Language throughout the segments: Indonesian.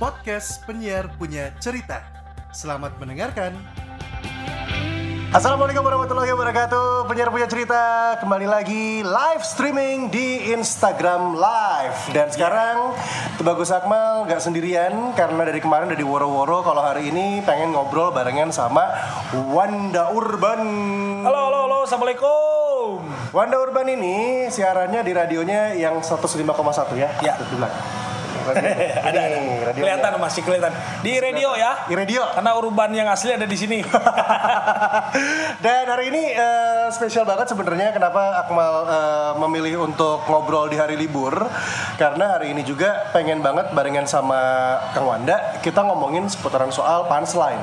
podcast penyiar punya cerita. Selamat mendengarkan. Assalamualaikum warahmatullahi wabarakatuh Penyiar punya cerita Kembali lagi live streaming di Instagram Live Dan sekarang Tubagus Akmal gak sendirian Karena dari kemarin udah di woro-woro Kalau hari ini pengen ngobrol barengan sama Wanda Urban Halo, halo, halo, assalamualaikum. Wanda Urban ini siarannya di radionya yang 105,1 ya Ya. Betul bilang. ada, ada. Radionya. Kelihatan masih kelihatan di radio ya. Di radio Karena urban yang asli ada di sini. Dan hari ini eh, spesial banget sebenarnya kenapa Akmal eh, memilih untuk ngobrol di hari libur karena hari ini juga pengen banget barengan sama Kang Wanda kita ngomongin seputaran soal punchline.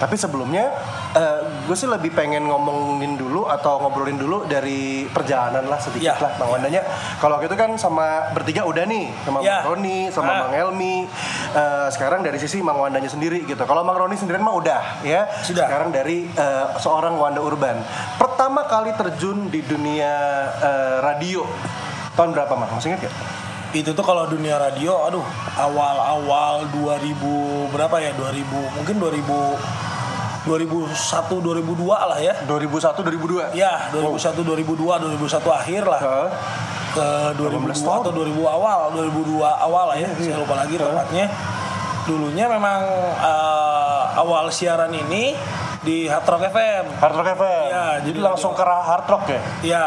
Tapi sebelumnya eh, gue sih lebih pengen ngomongin dulu atau ngobrolin dulu dari perjalanan lah sedikit Ya. lah Bang Wandanya. Kalau gitu kan sama bertiga udah nih sama Ya. Bang Roni, sama Ah. Bang Helmi. Eh, sekarang dari sisi Mang Wandanya sendiri gitu. Kalau Mang Roni sendirian mah udah ya. Sudah. Sekarang dari eh, seorang Wanda Urban. Pertama kali terjun di dunia eh, radio tahun berapa Mang? Masih ingat gak? Itu tuh kalau dunia radio, aduh, awal-awal 2000 berapa ya? 2000, mungkin 2000 2001 2002 lah ya. 2001 2002. Ya, 2001 2002 2001 akhir lah. Hah? ke 2002 atau 2000 awal 2002 awal lah ya saya lupa lagi tepatnya dulunya memang eh, awal siaran ini di Hard Rock FM Hard Rock FM. Iya, jadi jadi langsung ke hard rock ya. ya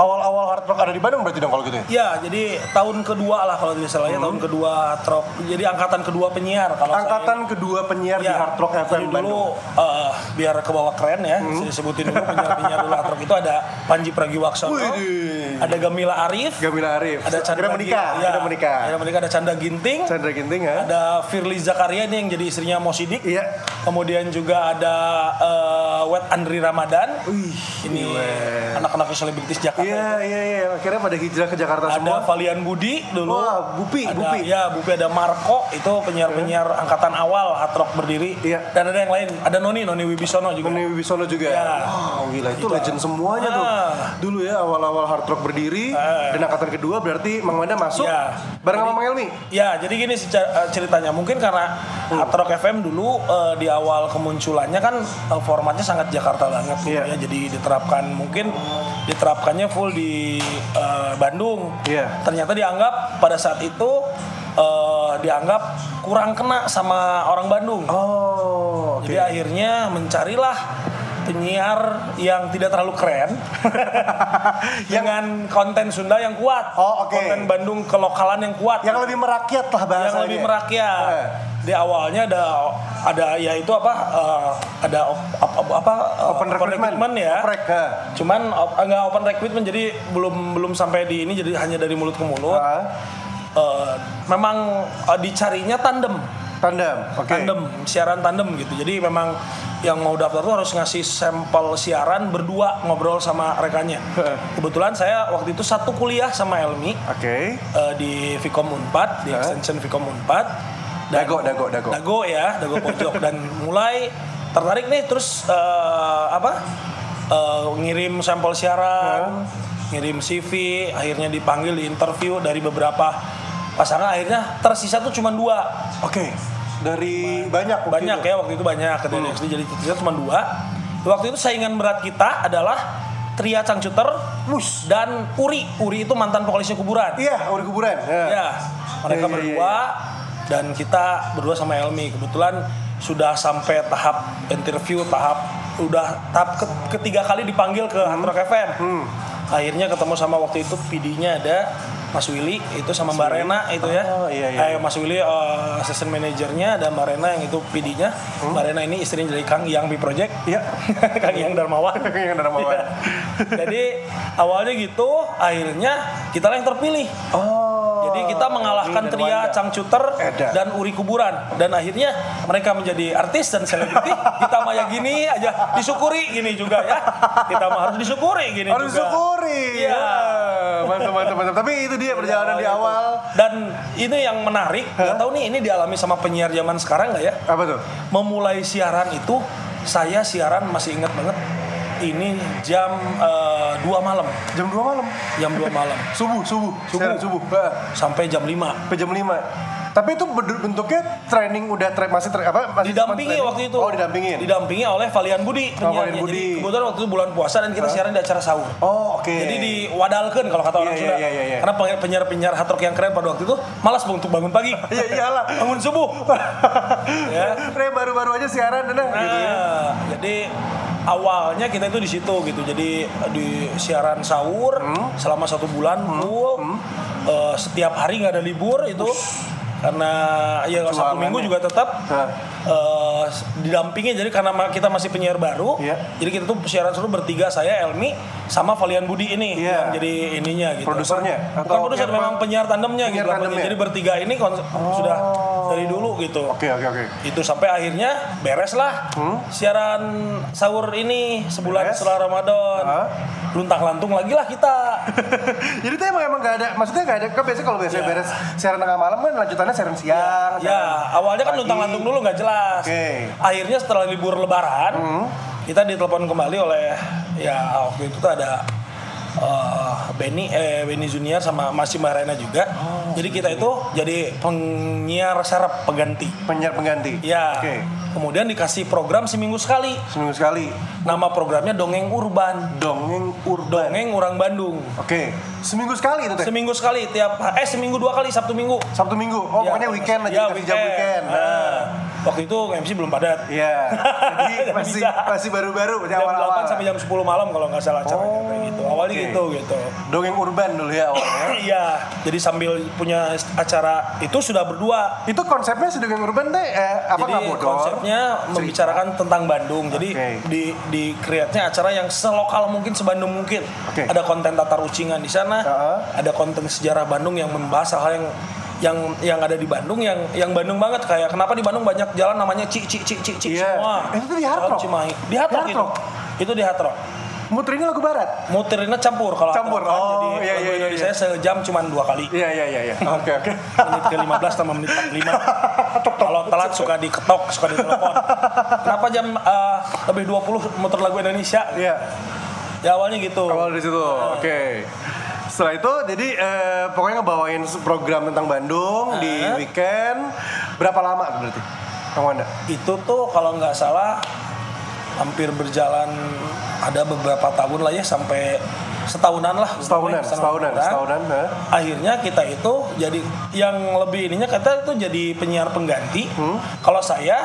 Awal-awal hard rock ada di Bandung berarti dong kalau gitu ya? ya jadi tahun kedua lah kalau tidak salah ya tahun kedua Hard Rock jadi angkatan kedua penyiar kalau saya- Angkatan kedua penyiar di Ya, Hard Rock FM dulu Bandung. eh, biar ke bawah keren ya saya sebutin dulu penyiar-penyiar dulu Hard Rock itu ada Panji Pragiwaksono ada Gamila Arif Gamila Arif. ada Chandra menikah, Gi- kira menikah. Kira menikah ada Chandra Ginting Chandra Ginting ya? ada Firly Zakaria ini yang jadi istrinya Mo Sidik Iya. kemudian juga ada eh, Wet Andri Ramadan Wih, ini anak-anak selebritis Jakarta Iya, iya, iya. Akhirnya pada hijrah ke Jakarta ada semua. Valian Budi dulu Wah, Bupi, ada, Bupi. ya Bupi ada Marco itu penyiar-penyiar angkatan awal hard rock berdiri Iya. dan ada yang lain ada Noni Noni Wibisono juga Noni Wibisono juga. Ya. Wow, gila itu Gitu. legend semuanya tuh. Ah. Dulu ya awal-awal hard rock berdiri Ah. dan angkatan kedua berarti Mang Wanda masuk Ya. bareng sama Mang Elmi. Ya, jadi gini eh, ceritanya. Mungkin karena Hmm. Hard Rock FM dulu eh, di awal kemunculannya kan eh, formatnya sangat Jakarta banget gitu Iya. ya. Jadi diterapkan mungkin diterapkannya full di eh, Bandung. Iya. Ternyata dianggap pada saat itu eh, dianggap kurang kena sama orang Bandung. Oh, oke. Jadi akhirnya mencarilah penyiar yang tidak terlalu keren dengan konten Sunda yang kuat. Oh, oke. Konten Bandung kelokalan yang kuat Yang lebih merakyat lah bahasanya. yang lebih merakyat. Eh. Di awalnya ada ada ya itu apa eh, ada op- apa, apa eh, Open recruitment. ya. Oprek. Cuman op- enggak open recruitment jadi belum belum sampai di ini jadi hanya dari mulut ke mulut. Ah, Eh, memang eh, dicarinya tandem. tandem. Oke. Tandem, siaran tandem gitu. Jadi memang yang mau daftar tuh harus ngasih sampel siaran berdua ngobrol sama rekannya. Kebetulan saya waktu itu satu kuliah sama Elmi Oke. eh, di Vkom Unpad, di Hah? extension Vkom Unpad. Dago, dago, dago. Dago ya, dago pojok dan mulai tertarik nih terus eh, apa? eh, ngirim sampel siaran, ngirim CV, akhirnya dipanggil di interview dari beberapa pasangan akhirnya tersisa tuh cuma dua. Oke. Dari banyak waktu Banyak itu. ya waktu itu banyak ke Hmm. DNXD jadi tersisa cuma dua. Waktu itu saingan berat kita adalah Tria Cangcuter Mus. dan Uri. Uri itu mantan vokalisnya kuburan. Iya, udah kuburan. Ya. Ya, mereka Iya, iya, berdua dan kita berdua sama Elmi. Kebetulan sudah sampai tahap interview, tahap udah tahap ke- ketiga kali dipanggil ke Hard Rock FM. Hmm. Akhirnya ketemu sama waktu itu PD-nya ada Mas Willy itu sama Mbak Rena itu ya. Oh, iya, iya, Eh, Mas Willy uh, assistant manajernya ada Mbak Rena yang itu PD-nya. Mbak Rena ini istrinya dari Kang Yang B Project. Hmm. Iya. Kang Yang Darmawan. Yang ada mawar. Iya. Jadi awalnya gitu, akhirnya kita lah yang terpilih. Oh. Kita mengalahkan Tria. Cangcuter dan Uri Kuburan dan akhirnya mereka menjadi artis dan selebriti. kita mah ya gini aja disyukuri gini juga ya. Kita mah harus disyukuri gini Harus juga. syukuri. Iya. Ya, Mantap, mantap, mantap. Tapi itu dia perjalanan di Iya, awal. Dan ini yang menarik, nggak tahu nih ini dialami sama penyiar zaman sekarang nggak ya? Apa tuh? Memulai siaran itu saya siaran masih ingat banget ini jam eh, 2 malam. Jam 2 malam. Jam 2 malam. Subuh, subuh. Subuh. Subuh. Sampai jam 5. sampai jam 5. Tapi itu bentuknya training udah tra- masih tra- apa masih didampingi waktu itu. Oh, didampingin. Didampingi oleh Valian Budi Oh, Valian penyiarnya. Budi. Jadi kebetulan waktu itu bulan puasa dan kita siaran di acara sahur. Oh, oke. Jadi diwadalkan kalau kata orang Iya, Sunda. iya, iya, iya. Karena penyiar- penyiar-penyiar hard rock yang keren pada waktu itu malas untuk bangun pagi. Iya iyalah. bangun subuh. ya. Re baru-baru aja siaran dah gitu ya. Nah, jadi awalnya kita itu di situ gitu. Jadi di siaran sahur Hmm. selama satu bulan full. Eh, setiap hari nggak ada libur itu. Karena ya Sabtu Perjuangannya. Minggu juga tetap eh, didampingi jadi karena kita masih penyiar baru. Iya. Jadi kita tuh siaran seru bertiga saya Elmi sama Valian Budi ini Iya. yang jadi ininya gitu. Produsernya? Bukan Atau produser penyiar- memang penyiar tandemnya penyiar gitu. tandemnya? Jadi bertiga ini konsep- sudah dari dulu gitu Oke oke oke. itu sampai akhirnya beres lah siaran sahur ini sebulan Beres. setelah Ramadan Hah? luntang lantung lagi lah kita Jadi itu emang emang gak ada, maksudnya gak ada, kan biasanya kalau biasanya Iya. beres siaran tengah malam kan lanjutannya siaran siang. ya awalnya kan luntang lantung dulu nggak jelas Oke. akhirnya setelah libur lebaran kita ditelepon kembali oleh ya waktu itu tuh ada eh, Benny eh Benny Junior sama Masih Marena juga jadi kita itu jadi penyiar serap pengganti Penyiar pengganti. ya Oke. Kemudian dikasih program seminggu sekali Seminggu sekali. nama programnya dongeng urban Dongeng urban. dongeng orang Bandung Oke. Seminggu sekali itu teh. seminggu sekali tiap eh seminggu dua kali Sabtu Minggu Sabtu Minggu. Oh Ya, pokoknya weekend aja ya, dikasih jam weekend. Nah. Nah, waktu itu MC belum padat Iya. Jadi masih masih baru-baru jam awal-awal. 8 sampai jam 10 malam kalau nggak salah acaranya Oh, kayak gitu awalnya oke. gitu gitu Dongeng urban dulu ya awalnya. iya jadi sambil punya acara itu sudah berdua itu konsepnya Dongeng urban teh eh, apa jadi konsepnya membicarakan tentang Bandung. Jadi Oke. di di create-nya acara yang selokal mungkin sebandung mungkin. Oke. Ada konten tatar ucingan di sana, Heeh. ada konten sejarah Bandung yang membahas hal yang yang yang ada di Bandung yang yang Bandung banget kayak kenapa di Bandung banyak jalan namanya Ci Ci Ci Ci Ci Iya. semua. Itu di Hard Rock? Cimahi. Di Hard Di Rock itu. Itu di Hard Rock. Muterinnya lagu barat. Muterinnya campur kalau Campur. Kan. Oh, jadi iya, lagu iya, iya, Indonesia iya. sejam cuma dua kali. Iya iya iya iya. Oke oke. menit ke 15 sama menit 45 kalau telat suka diketok suka ditelepon kenapa jam eh, lebih 20 muter lagu Indonesia Iya. ya awalnya gitu Awal dari situ. Oke. Setelah itu jadi eh, pokoknya ngebawain program tentang Bandung di Hah? weekend. Berapa lama berarti? Kang Wanda? itu tuh kalau nggak salah hampir berjalan ada beberapa tahun lah ya sampai setahunan lah Setahunan, setahunan, tahunan. setahunan. nah. akhirnya kita itu jadi yang lebih ininya kita itu jadi penyiar pengganti Hmm. kalau saya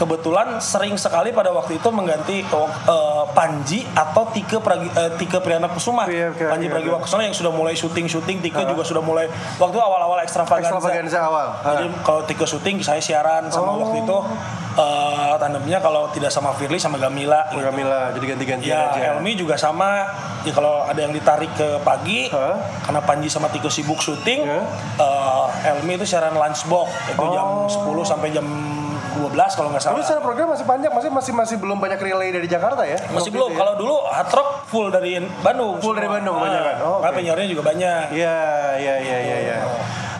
kebetulan sering sekali pada waktu itu mengganti eh, Panji atau Tike Pragi, eh, Tike Priyana Kusuma Iya, oke, Panji oke, Pragiwaksono yang sudah mulai syuting syuting Tike juga sudah mulai waktu awal-awal ekstravaganza Extravaganza awal. jadi kalau Tike syuting saya siaran sama Oh. waktu itu eh, tandemnya kalau tidak sama Firly sama Gamila gitu. Gamila jadi ganti-gantian Ya, aja. Elmi juga sama. Ya kalau ada yang ditarik ke pagi, Hah? karena Panji sama Tiko sibuk syuting, Ya. eh, Elmi itu siaran lunchbox itu jam 10 sampai jam 12 kalau nggak Oh. Tapi salah. secara program masih panjang, masih masih masih belum banyak relay dari Jakarta ya? Masih belum. ya? Kalau dulu hard rock full dari Bandung. Full dari semua. Bandung kebanyakan. Oh, Karena oke. penyiarnya juga banyak. Iya, iya, iya, iya, iya.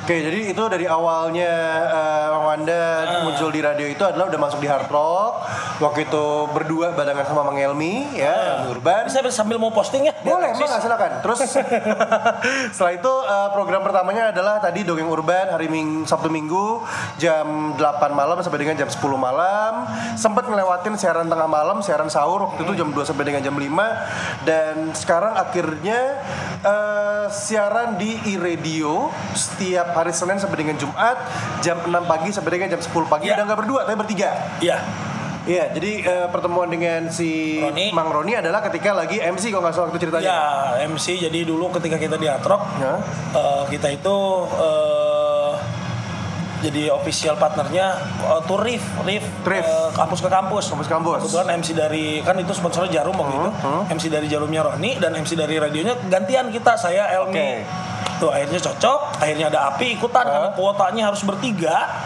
Oke, jadi itu dari awalnya eh, Wanda Ah. muncul di radio itu adalah udah masuk di hard rock. Waktu itu berdua barengan sama Mang Elmi, ya, Elmi Urban. Bisa sambil mau posting ya? Boleh. Bang, silakan. Terus setelah itu eh, program pertamanya adalah tadi Dongeng Urban hari Ming Sabtu Minggu jam 8 malam sampai dengan jam 10 malam. Sempat ngelewatin siaran tengah malam, siaran sahur waktu itu jam 2 sampai dengan jam 5 dan sekarang akhirnya eh, siaran di iRadio setiap hari Senin sampai dengan Jumat jam 6 pagi sampai dengan jam 10 pagi. Iya. Udah nggak berdua, tapi bertiga. Iya. Iya, jadi eh, pertemuan dengan si Roni. Mang Roni adalah ketika lagi MC kalau nggak salah waktu ceritanya. Ya, MC jadi dulu ketika kita di hard rock, Ya. eh, kita itu eh, jadi official partnernya uh, tuh Rif, Rif, Rif. eh, kampus ke kampus. Kampus ke kampus. Kebetulan MC dari kan itu sponsornya Jarum waktu itu. MC dari Jarumnya Roni dan MC dari radionya gantian kita saya Elmi. Tuh akhirnya cocok, akhirnya ada Api ikutan karena kuotanya harus bertiga.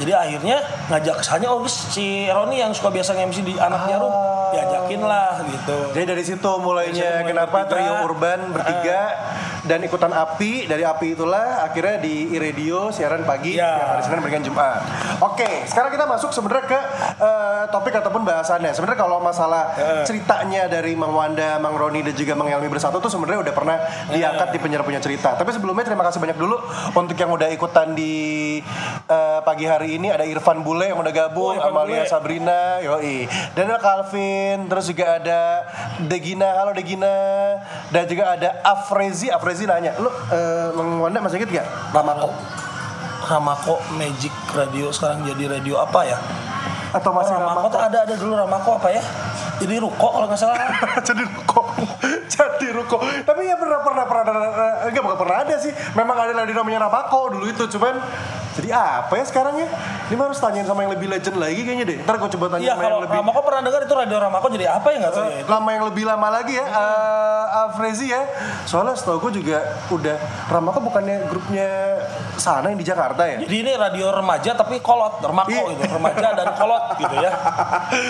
Jadi akhirnya ngajak kesannya oh guys, si Roni yang suka biasa MC di anak Jarum diajakin lah gitu. Jadi dari situ mulainya Dari situ mulai kenapa bertiga. trio urban bertiga dan ikutan api dari api itulah akhirnya di radio siaran pagi Ya. tiap hari Senin berikan Jumat. Oke, sekarang kita masuk sebenarnya ke eh, topik ataupun bahasannya. Sebenarnya kalau masalah Ya. ceritanya dari Mang Wanda, Mang Roni dan juga Mang Helmi bersatu tuh sebenarnya udah pernah Ya. diangkat di penyiar punya cerita. Tapi sebelumnya terima kasih banyak dulu untuk yang udah ikutan di eh, pagi hari ini ada Irfan Bule yang udah gabung, Oh, Amalia Bule. Sabrina, yoi. Dan ada Calvin, terus juga ada Degina, halo Degina. Dan juga ada Afrezi, Afrezi nanya, lu Mang Wanda masih inget gak? Ramako? Ramako Magic Radio sekarang jadi radio apa ya? Atau masih Ramako tuh ada ada dulu Ramako apa ya? Jadi Ruko kalau nggak salah. jadi ruko jadi ruko tapi ya pernah pernah pernah pernah enggak bukan pernah ada sih memang ada yang namanya Rapako dulu itu cuman jadi apa ya sekarang ya ini harus tanyain sama yang lebih legend lagi kayaknya deh ntar gue coba tanya Iya sama yang lebih Ramako pernah dengar itu radio Ramako jadi apa ya nggak tahu ya. Eh, lama yang lebih lama lagi ya eh Afrezi ya soalnya setahu gue juga udah Ramako bukannya grupnya sana yang di Jakarta ya Jadi ini radio remaja tapi kolot, Ramako Iya. gitu, remaja dan kolot gitu ya.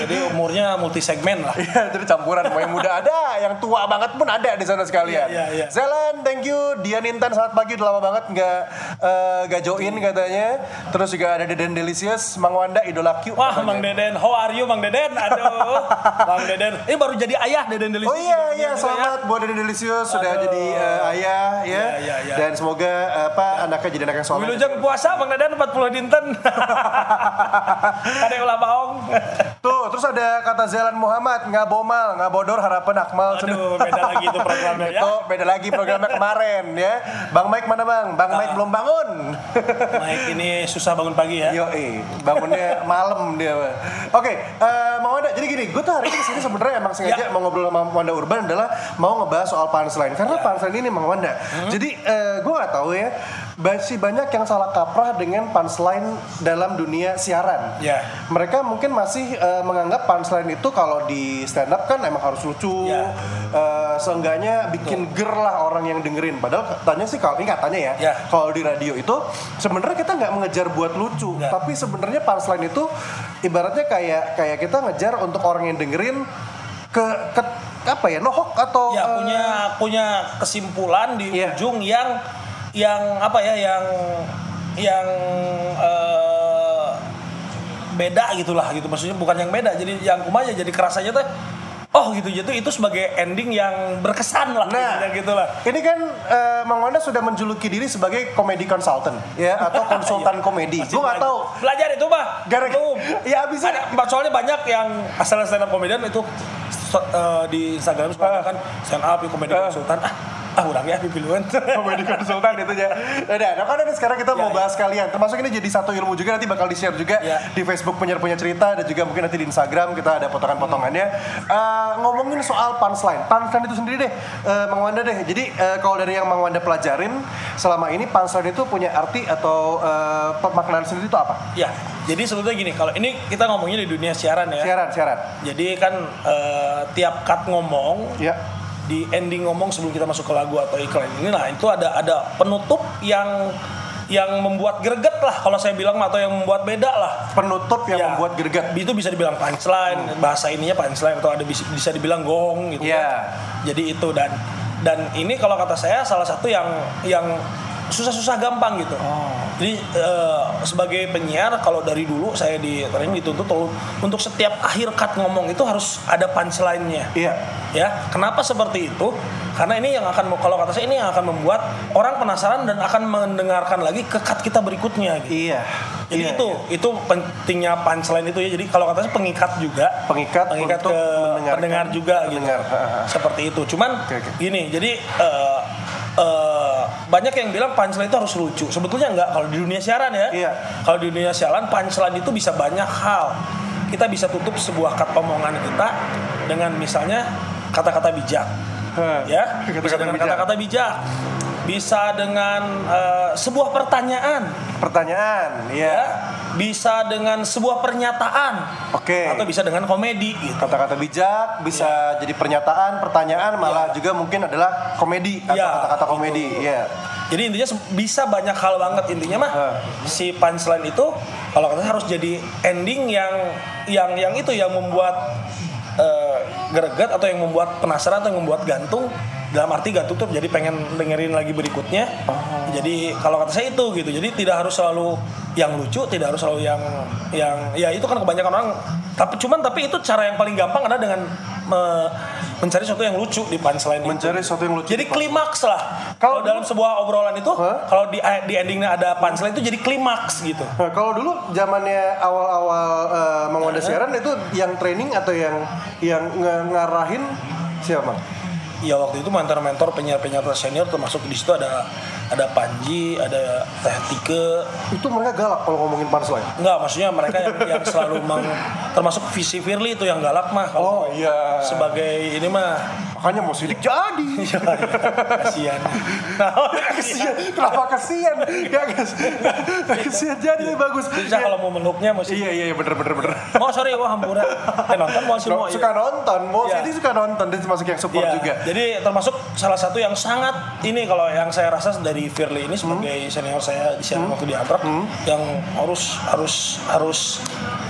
Jadi umurnya multi segmen lah. Iya, jadi campuran mau yang muda ada, yang tua banget pun ada di sana sekalian. Iya, iya, iya. Zelan, thank you. Dian Intan selamat pagi, udah lama banget nggak eh, nggak join katanya. Terus juga ada Deden Delicious, Mang Wanda, Idola Q. Wah, katanya. Mang Deden, how are you Mang Deden? Aduh, Mang Deden. Ini baru jadi ayah Deden Delicious. Oh iya iya ya. selamat buat Deden Delicious sudah Aduh. jadi eh, ayah ya. Iya, iya, iya. Dan semoga eh, apa anaknya jadi anak yang soleh. Wilujeng puasa Mang Deden 40 dinten. Ada ulah baong. Tuh, terus ada kata Zelan Muhammad, nggak bomal, nggak bodor harapan akmal. Aduh, beda lagi itu programnya ya. Itu beda lagi programnya kemarin ya. Bang Mike mana bang? Bang Ah. Mike belum bangun. Mike ini susah bangun pagi ya. Yo, bangunnya malam dia. Oke, eh, mau ada. Jadi gini, gue tuh hari ini ke sini sebenarnya emang sengaja Ya. mau ngobrol sama Wanda Urban adalah mau ngebahas soal punchline. Karena Ya. punchline ini Mang Wanda. Hmm. Jadi eh, gue nggak tahu ya, masih banyak yang salah kaprah dengan punchline dalam dunia siaran. Ya. Mereka mungkin masih eh, menganggap punchline itu kalau di stand up kan emang harus lucu. Ya. Eh, seenggaknya bikin ger lah orang yang dengerin. Padahal katanya sih kalau ini katanya ya, Ya. kalau di radio itu sebenarnya kita nggak mengejar buat lucu, Nggak. tapi sebenarnya punchline itu ibaratnya kayak kayak kita ngejar untuk orang yang dengerin ke, ke apa ya nohok atau Ya punya punya kesimpulan di Iya. ujung yang yang apa ya yang yang eh, beda gitulah gitu maksudnya bukan yang beda jadi yang kumaha jadi kerasanya tuh oh gitu gitu itu sebagai ending yang berkesan lah Nah, gitu lah Ini kan eh, Mang Wanda sudah menjuluki diri sebagai komedi consultant ya atau konsultan komedi. Pasti Gue nggak belajar- tahu. belajar itu mah Gara- Belum. Ya, abis ada soalnya banyak yang asal stand up comedian itu so- eh, di Instagram suka Ah. kan stand up komedi Ah. konsultan ah ah udah ya pipiluan komedi konsultan itu ya. Udah, nah kan ini sekarang kita mau Ya, bahas kalian. Termasuk ini jadi satu ilmu juga nanti bakal di-share juga Ya. di Facebook penyiar punya cerita dan juga mungkin nanti di Instagram kita ada potongan-potongannya. Eh, ngomongin soal punchline. Punchline itu sendiri deh, eh, Mang Wanda deh. Jadi eh, kalau dari yang Mang Wanda pelajarin selama ini punchline itu punya arti atau eh, pemaknaan sendiri itu apa? Ya, jadi sebetulnya gini, kalau ini kita ngomongnya di dunia siaran ya. Siaran, siaran. Jadi kan eh, tiap cut ngomong, Ya. Di ending ngomong sebelum kita masuk ke lagu atau iklan ini lah itu ada ada penutup yang yang membuat greget lah kalau saya bilang atau yang membuat beda lah. Penutup yang Ya. membuat greget. Itu bisa dibilang punchline, bahasa ininya punchline atau ada bisa, dibilang gong gitu. Iya. Jadi itu dan dan ini kalau kata saya salah satu yang yang susah-susah gampang gitu. Jadi eh, sebagai penyiar kalau dari dulu saya di training dituntut untuk- untuk setiap akhir cut ngomong itu harus ada punchline-nya. Iya. Ya, kenapa seperti itu? Karena ini yang akan kalau kata saya ini yang akan membuat orang penasaran dan akan mendengarkan lagi ke cut kita berikutnya gitu. Iya. Jadi Iya, itu iya. itu pentingnya punchline itu ya. Jadi kalau kata saya pengikat juga Pengikat pengikat untuk ke pendengar juga pendengar. gitu. Seperti itu. Cuman Oke, oke. gini, jadi eh, banyak yang bilang punchline itu harus lucu. Sebetulnya enggak kalau di dunia siaran ya. Iya. Kalau di dunia siaran punchline itu bisa banyak hal. Kita bisa tutup sebuah kat omongan kita dengan misalnya kata-kata bijak. Ya, bisa kata-kata dengan bijak. kata-kata bijak. Bisa dengan eh, sebuah pertanyaan Pertanyaan, ya iya. bisa dengan sebuah pernyataan Oke. atau bisa dengan komedi gitu kata-kata bijak bisa jadi pernyataan, pertanyaan, malah juga mungkin adalah komedi atau Iya, kata-kata komedi. Iya. jadi intinya bisa banyak hal banget intinya mah Hah. si punchline itu kalau kata harus jadi ending yang yang yang itu yang membuat eh, greget atau yang membuat penasaran atau yang membuat gantung dalam arti gak tutup jadi pengen dengerin lagi berikutnya. Jadi kalau kata saya itu gitu. Jadi tidak harus selalu yang lucu tidak harus selalu yang yang ya itu kan kebanyakan orang. Tapi cuman tapi itu cara yang paling gampang adalah dengan me- mencari sesuatu yang lucu di punchline itu. Mencari sesuatu yang lucu jadi klimaks lah. Kalau dalam sebuah obrolan itu Hah? kalau di di endingnya ada punchline itu jadi klimaks gitu. Nah, kalau dulu zamannya awal-awal uh, Mang Wanda siaran itu yang training atau yang yang ngarahin siapa? Ya waktu itu mentor-mentor penyiar-penyiar senior termasuk di situ ada ada Panji, ada Teh Tike. Itu mereka galak kalau ngomongin punchline. Enggak, maksudnya mereka yang, yang selalu meng, termasuk Visi Firly itu yang galak mah. Oh iya. sebagai ini mah Makanya mau sidik jadi. ya, ya, kasihan. Nah, kesian. Kenapa kesian? Ya kesian jadi bagus. bisa kalau mau menuknya mesti. Iya iya iya, bener bener bener. Oh sorry, wah hampura. Eh nonton mau semua. suka nonton, mau Iya. sini suka nonton dan termasuk yang support Iya, juga. Jadi termasuk salah satu yang sangat ini kalau yang saya rasa dari Firly ini sebagai senior saya di siaran waktu di Antrak yang harus harus harus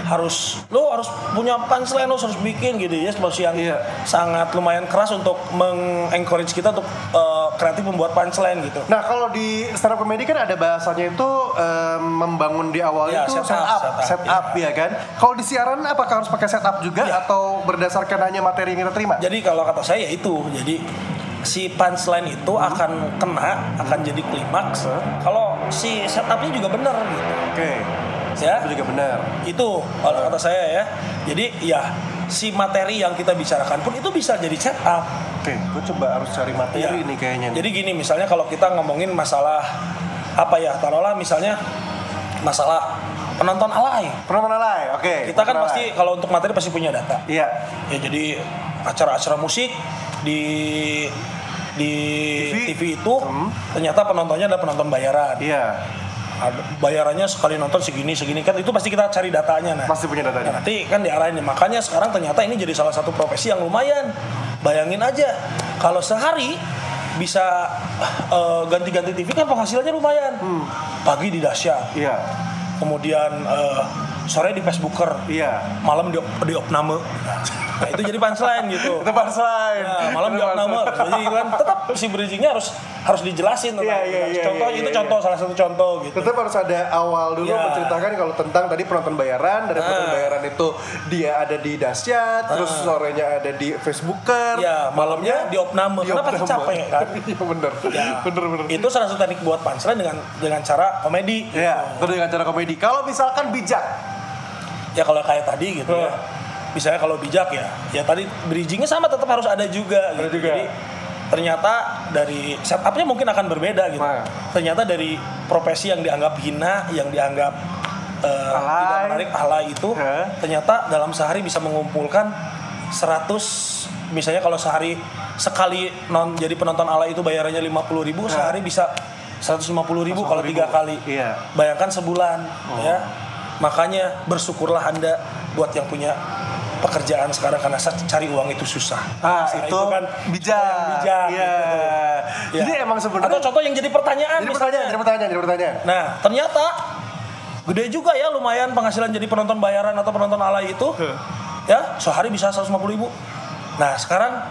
harus lo harus punya punchline lo harus bikin gitu ya masih yang Iya. sangat lumayan keras untuk mengencourage kita untuk eh, kreatif membuat punchline gitu. Nah kalau di stand up comedy kan ada bahasanya itu em, membangun di awal Ya, itu setup, setup, setup, setup, ya kan. Kalau di siaran apakah harus pakai setup juga Ya. atau berdasarkan hanya materi yang kita terima? Jadi kalau kata saya ya itu, jadi si punchline itu akan kena, akan jadi klimaks. Kalau si setupnya juga bener gitu. Oke, Ya, itu juga benar. itu kalau kata saya ya jadi ya si materi yang kita bicarakan pun itu bisa jadi setup Oke, gue coba harus cari materi Iya. nih kayaknya. jadi gini misalnya kalau kita ngomongin masalah apa ya taruhlah misalnya masalah penonton alay Penonton alay, oke. kita kan penonton pasti alay. kalau untuk materi pasti punya data Iya. ya jadi acara-acara musik di di TV. TV, itu Hmm. ternyata penontonnya adalah penonton bayaran Iya, Ada- bayarannya sekali nonton segini segini. Kan itu pasti kita cari datanya nah. Pasti punya Nah, datanya. nanti kan diarahin makanya sekarang ternyata ini jadi salah satu profesi yang lumayan. Bayangin aja kalau sehari bisa eh, ganti-ganti TV kan penghasilannya lumayan. Pagi di dahsyat Iya, kemudian eh, sore di Facebooker. Iya. malam di, di opname. Nah, itu jadi punchline gitu. Itu punchline. Nah, malam Itu di opname jadi kan tetap si bridgingnya harus harus dijelasin tentang Iya, iya, iya, contoh iya, itu iya, contoh salah satu contoh gitu Tetap harus ada awal dulu Iya. menceritakan kalau tentang tadi penonton bayaran dari penonton Ah. bayaran itu dia ada di dahsyat, terus sorenya ada di Facebooker, ya malamnya di opname di kenapa opname. capek kan Iya bener, Ya. bener bener. itu salah satu teknik buat punchline dengan dengan cara komedi Iya, terus dengan cara komedi. Kalau misalkan bijak, ya kalau kayak tadi gitu ya Hmm. misalnya kalau bijak ya ya tadi bridgingnya sama tetap harus ada juga Ada gitu. juga. jadi ternyata dari setupnya mungkin akan berbeda gitu Nah. ternyata dari profesi yang dianggap hina yang dianggap Alay. tidak menarik alay itu Hah? ternyata dalam sehari bisa mengumpulkan 100 misalnya kalau sehari sekali non jadi penonton alay itu bayarannya 50.000 ribu sehari bisa 150.000 ribu kalau tiga kali Iya. bayangkan sebulan ya makanya bersyukurlah anda buat yang punya pekerjaan sekarang karena sa- cari uang itu susah ah Nah, itu, bijak. yang bijak Iya. gitu. Ya. Jadi emang atau sebenarnya contoh yang jadi pertanyaan jadi misalnya. pertanyaan, jadi pertanyaan, jadi pertanyaan. nah ternyata gede juga ya lumayan penghasilan jadi penonton bayaran atau penonton alay itu ya sehari bisa 150 ribu nah sekarang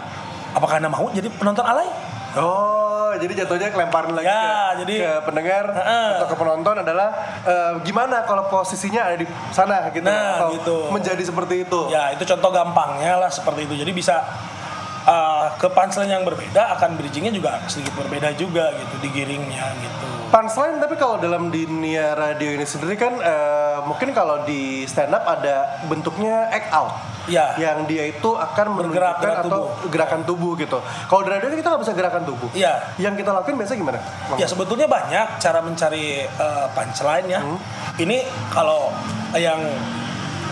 apakah anda mau jadi penonton alay Oh, jadi jatuhnya kelemparan lagi Ya, ke, jadi- ke pendengar Heeh. atau ke penonton adalah eh, gimana kalau posisinya ada di sana gitu Nah, atau gitu. menjadi seperti itu. Ya itu contoh gampangnya lah seperti itu. Jadi bisa uh, ke punchline yang berbeda akan bridgingnya juga sedikit berbeda juga gitu digiringnya gitu. Punchline tapi kalau dalam dunia radio ini sendiri kan eh, mungkin kalau di stand up ada bentuknya act out. Ya. Yang dia itu akan Bergerak, menunjukkan atau tubuh. gerakan tubuh gitu. Kalau radio kita nggak bisa gerakan tubuh. Iya. Yang kita lakuin biasanya gimana? Bang? Ya sebetulnya banyak cara mencari uh, punchline ya. Hmm. Ini kalau yang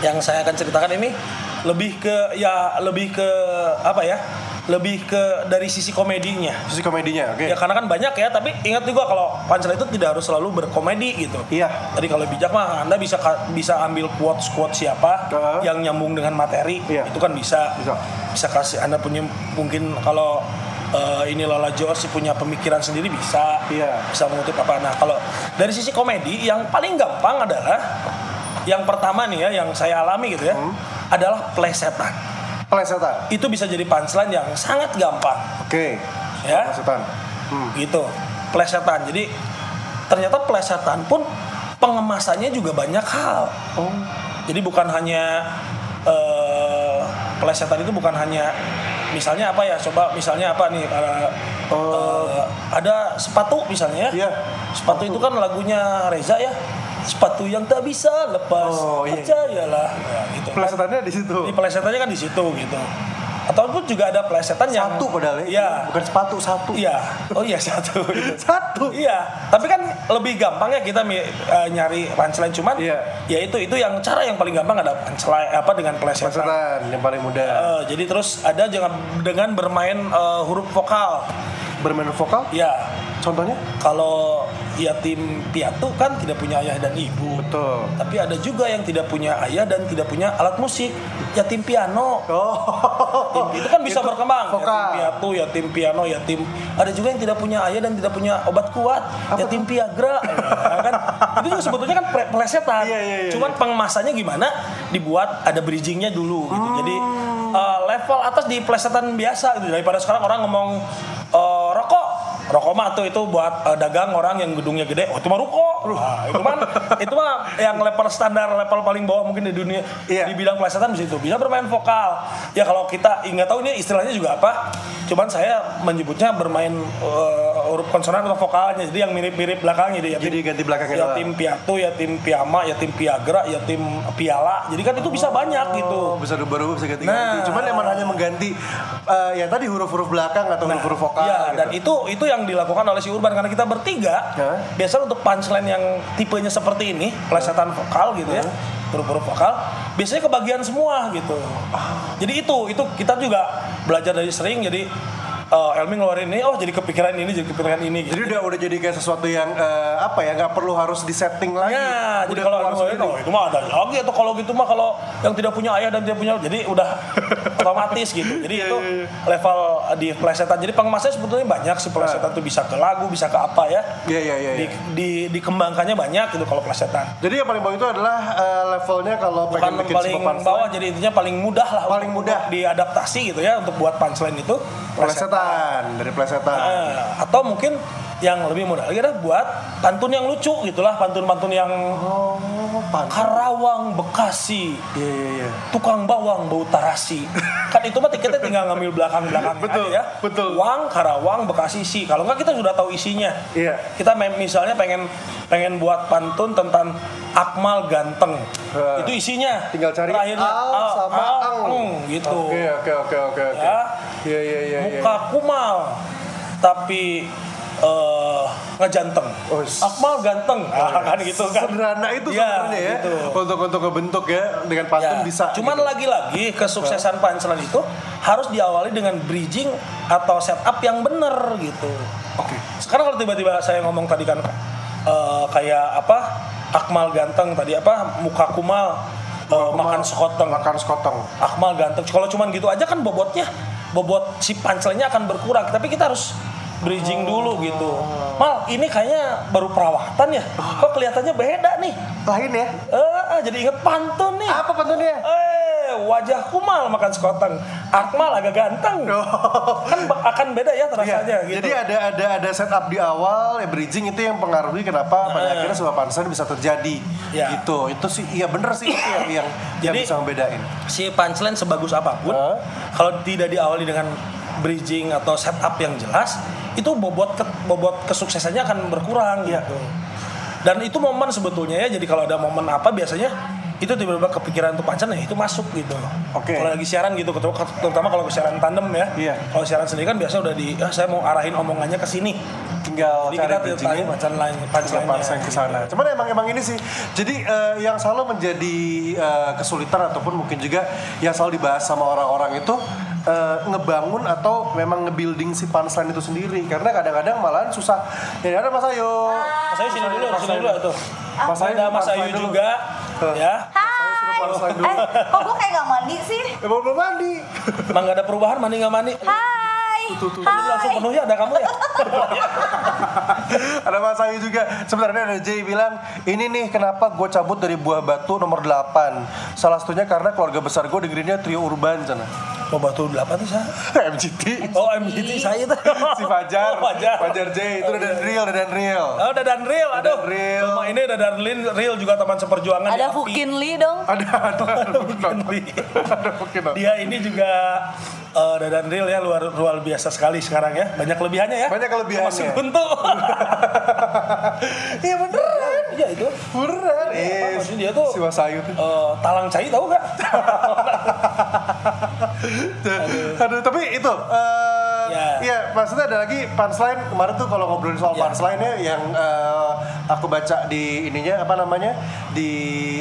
yang saya akan ceritakan ini lebih ke ya lebih ke apa ya? Lebih ke dari sisi komedinya. Sisi komedinya, oke. Ya karena kan banyak ya, tapi ingat juga kalau punchline itu tidak harus selalu berkomedi gitu. Iya. Tadi kalau bijak mah Anda bisa bisa ambil quotes quotes siapa Heeh. yang nyambung dengan materi, Iya. itu kan bisa. Bisa. Bisa kasih Anda punya mungkin kalau eh, ini Lala George punya pemikiran sendiri bisa. Iya. Bisa mengutip apa. Nah, kalau dari sisi komedi yang paling gampang adalah yang pertama nih ya yang saya alami gitu ya, Hmm. adalah plesetan. Pelesetan. Itu bisa jadi punchline yang sangat gampang. Oke. ya Setan. Hmm. gitu plesetan jadi ternyata plesetan pun pengemasannya juga banyak hal Oh. jadi bukan hanya eh plesetan itu bukan hanya misalnya apa ya coba misalnya apa nih eh, eh, ada sepatu misalnya ya Iya. sepatu itu kan lagunya Reza ya sepatu yang tak bisa lepas Oh, iya. percayalah ya, gitu kan. Plesetannya di situ. Jadi plesetannya kan di situ gitu ataupun juga ada plesetan yang Satu padahal ya. Iya. Bukan sepatu, satu. Iya. Oh iya satu. Gitu. Satu. Iya, tapi kan lebih gampang ya kita eh, nyari punchline cuman Iya. ya itu itu yang cara yang paling gampang ada punchline apa dengan plesetan. Plesetan yang paling mudah. Eh, jadi terus ada jangan dengan bermain eh, huruf vokal. Bermain vokal? Ya, Contohnya? kalau yatim piatu kan tidak punya ayah dan ibu. Betul. Tapi ada juga yang tidak punya ayah dan tidak punya alat musik, yatim piano. Oh. itu kan bisa Itu berkembang vokal. yatim piatu yatim piano yatim ada juga yang tidak punya ayah dan tidak punya obat kuat yatim piagra ya kan itu juga sebetulnya kan pre- plesetan Iya, iya, iya, cuman pengemasannya gimana dibuat ada bridgingnya dulu gitu jadi Hmm. eh, level atas di plesetan biasa gitu daripada sekarang orang ngomong eh, rokok rokok mah tuh itu buat eh, dagang orang yang gedungnya gede. Oh itu mah ruko nah, itu mah itu mah yang level standar level paling bawah mungkin di dunia. Iya. di bidang plesetan di situ bisa bermain vokal. Ya kalau kita nggak tahu ini istilahnya juga apa cuman saya menyebutnya bermain huruf konsonan atau vokalnya jadi yang mirip-mirip belakangnya dia Jadi ganti belakangnya yatim piatu yatim piama yatim piagra yatim piala jadi kan itu bisa banyak gitu Oh, bisa berubah bisa ganti-ganti. Nah. Cuman emang hanya mengganti eh, ya tadi huruf-huruf belakang atau huruf-huruf vokal Iya, gitu. dan itu itu yang dilakukan oleh si Urban karena kita bertiga. Hah? Biasanya untuk punchline yang tipenya seperti ini, plesetan vokal gitu ya. Huruf-huruf vokal biasanya kebagian semua gitu. Jadi itu itu kita juga belajar dari sering jadi eh, Elmi ngeluarin ini oh jadi kepikiran ini jadi kepikiran ini gitu. Jadi udah udah jadi kayak sesuatu yang eh, apa ya nggak perlu harus disetting lagi. Ya, jadi udah kalau keluar Elmi ngeluarin, oh, itu mah ada lagi atau kalau gitu mah kalau yang tidak punya ayah dan tidak punya jadi udah otomatis gitu. Jadi Iya, itu iya, iya. level di plesetan. Jadi pengemasannya sebetulnya banyak sih plesetan itu bisa ke lagu, bisa ke apa ya. Iya iya iya. di, di dikembangkannya banyak gitu kalau plesetan. Jadi yang paling bawah itu adalah eh, levelnya kalau Bukan pengen bikin paling bawah jadi intinya paling mudah lah Paling mudah. diadaptasi gitu ya untuk buat punchline itu plesetan dari plesetan. Eh, atau mungkin yang lebih mudah lagi adalah buat pantun yang lucu gitulah pantun-pantun yang Oh, pan. Karawang Bekasi Iya iya iya. tukang bawang bau tarasi kan itu mah tiketnya tinggal ngambil belakang belakang Betul, aja ya betul. Wang Karawang Bekasi si kalau nggak kita sudah tahu isinya Iya. kita misalnya pengen pengen buat pantun tentang Akmal ganteng Eh, itu isinya tinggal cari terakhirnya al sama ang. eng, gitu Oke oke oke oke oke. Ya. Iya iya iya. iya. muka kumal tapi eh ngejanteng Oh, Akmal ganteng Ah, kan gitu kan Sederhana itu Ya, sebenarnya ya. gitu. Untuk untuk ngebentuk ya dengan pantun Ya, bisa. Cuman gitu. lagi-lagi kesuksesan punchline itu harus diawali dengan bridging atau setup yang bener gitu. Oke. Sekarang kalau tiba-tiba saya ngomong tadi kan eh, kayak apa Akmal ganteng tadi apa muka kumal eh, makan sekoteng. makan sekoteng. Akmal ganteng. Kalau cuman gitu aja kan bobotnya bobot si punchline-nya akan berkurang. Tapi kita harus bridging dulu gitu. Mal, ini kayaknya baru perawatan ya. Kok kelihatannya beda nih? Lain ya. Eh, eh, jadi inget pantun nih. Apa pantunnya? Eh, wajah kumal makan sekoteng. Akmal agak ganteng. Kan ba- akan beda ya Iya. gitu. Jadi ada ada ada setup di awal ya bridging itu yang pengaruhi kenapa pada Nah. akhirnya sebuah punchline bisa terjadi. Ya. Gitu. Itu sih iya bener sih itu yang yang, yang Jadi- bisa membedain. si punchline sebagus apa pun, Hah? kalau tidak diawali dengan bridging atau setup yang jelas, itu bobot ke- bobot kesuksesannya akan berkurang Iya. gitu. Dan itu momen sebetulnya ya. Jadi kalau ada momen apa biasanya itu tiba-tiba kepikiran untuk punchline ya itu masuk gitu. Oke. Kalau lagi siaran gitu, terutama kalau siaran tandem ya. Iya. Kalau siaran sendiri kan biasa udah di, ah, saya mau arahin omongannya ke sini. Tinggal Jadi cari kita bridgingnya. Tinggal punchline punchline ke sana. Cuman emang emang ini sih. Jadi eh, yang selalu menjadi eh, kesulitan ataupun mungkin juga yang selalu dibahas sama orang-orang itu eh, ngebangun atau memang nge-building si punchline itu sendiri karena kadang-kadang malahan susah. Ya ada Mas Ayu. Mas Ayu sini dulu, sini dulu tuh. Mas Ayu Ada Mas Ayu juga, ya. Dulu. Eh, kok gue kayak gak mandi sih? Eh, belum mandi. Emang gak ada perubahan mandi nggak mandi? Hai, Ini langsung hai. penuh ya ada kamu ya? ada Mas Ayu juga. Sebenarnya ada Jay bilang, ini nih kenapa gue cabut dari Buah Batu nomor 8. Salah satunya karena keluarga besar gue dengerinnya trio urban sana. Batu delapan tuh saya. MGT. Oh MGT saya itu. Si Fajar. Oh, Fajar. Fajar J itu Dadan Real, Dadan Real. Oh Dadan Real, aduh. Real. Sama ini Dadan Real, Real juga teman seperjuangan. di Ada. Fukin Lee dong. Ada ada ada Fukin Lee. Ada mungkin. Dia ini juga eh, Dadan Real ya luar luar biasa sekali sekarang ya. Banyak kelebihannya ya. Banyak kelebihannya. Masuk bentuk. Iya beneran. Iya itu. Beneran. Eh, maksudnya dia tuh- si Wasayu tuh. Eh, talang cai tahu gak? Aduh, tapi itu eh Ya. iya, maksudnya ada lagi punchline kemarin tuh kalau ngobrolin soal Ya. punchline ya yang eh, aku baca di ininya apa namanya? di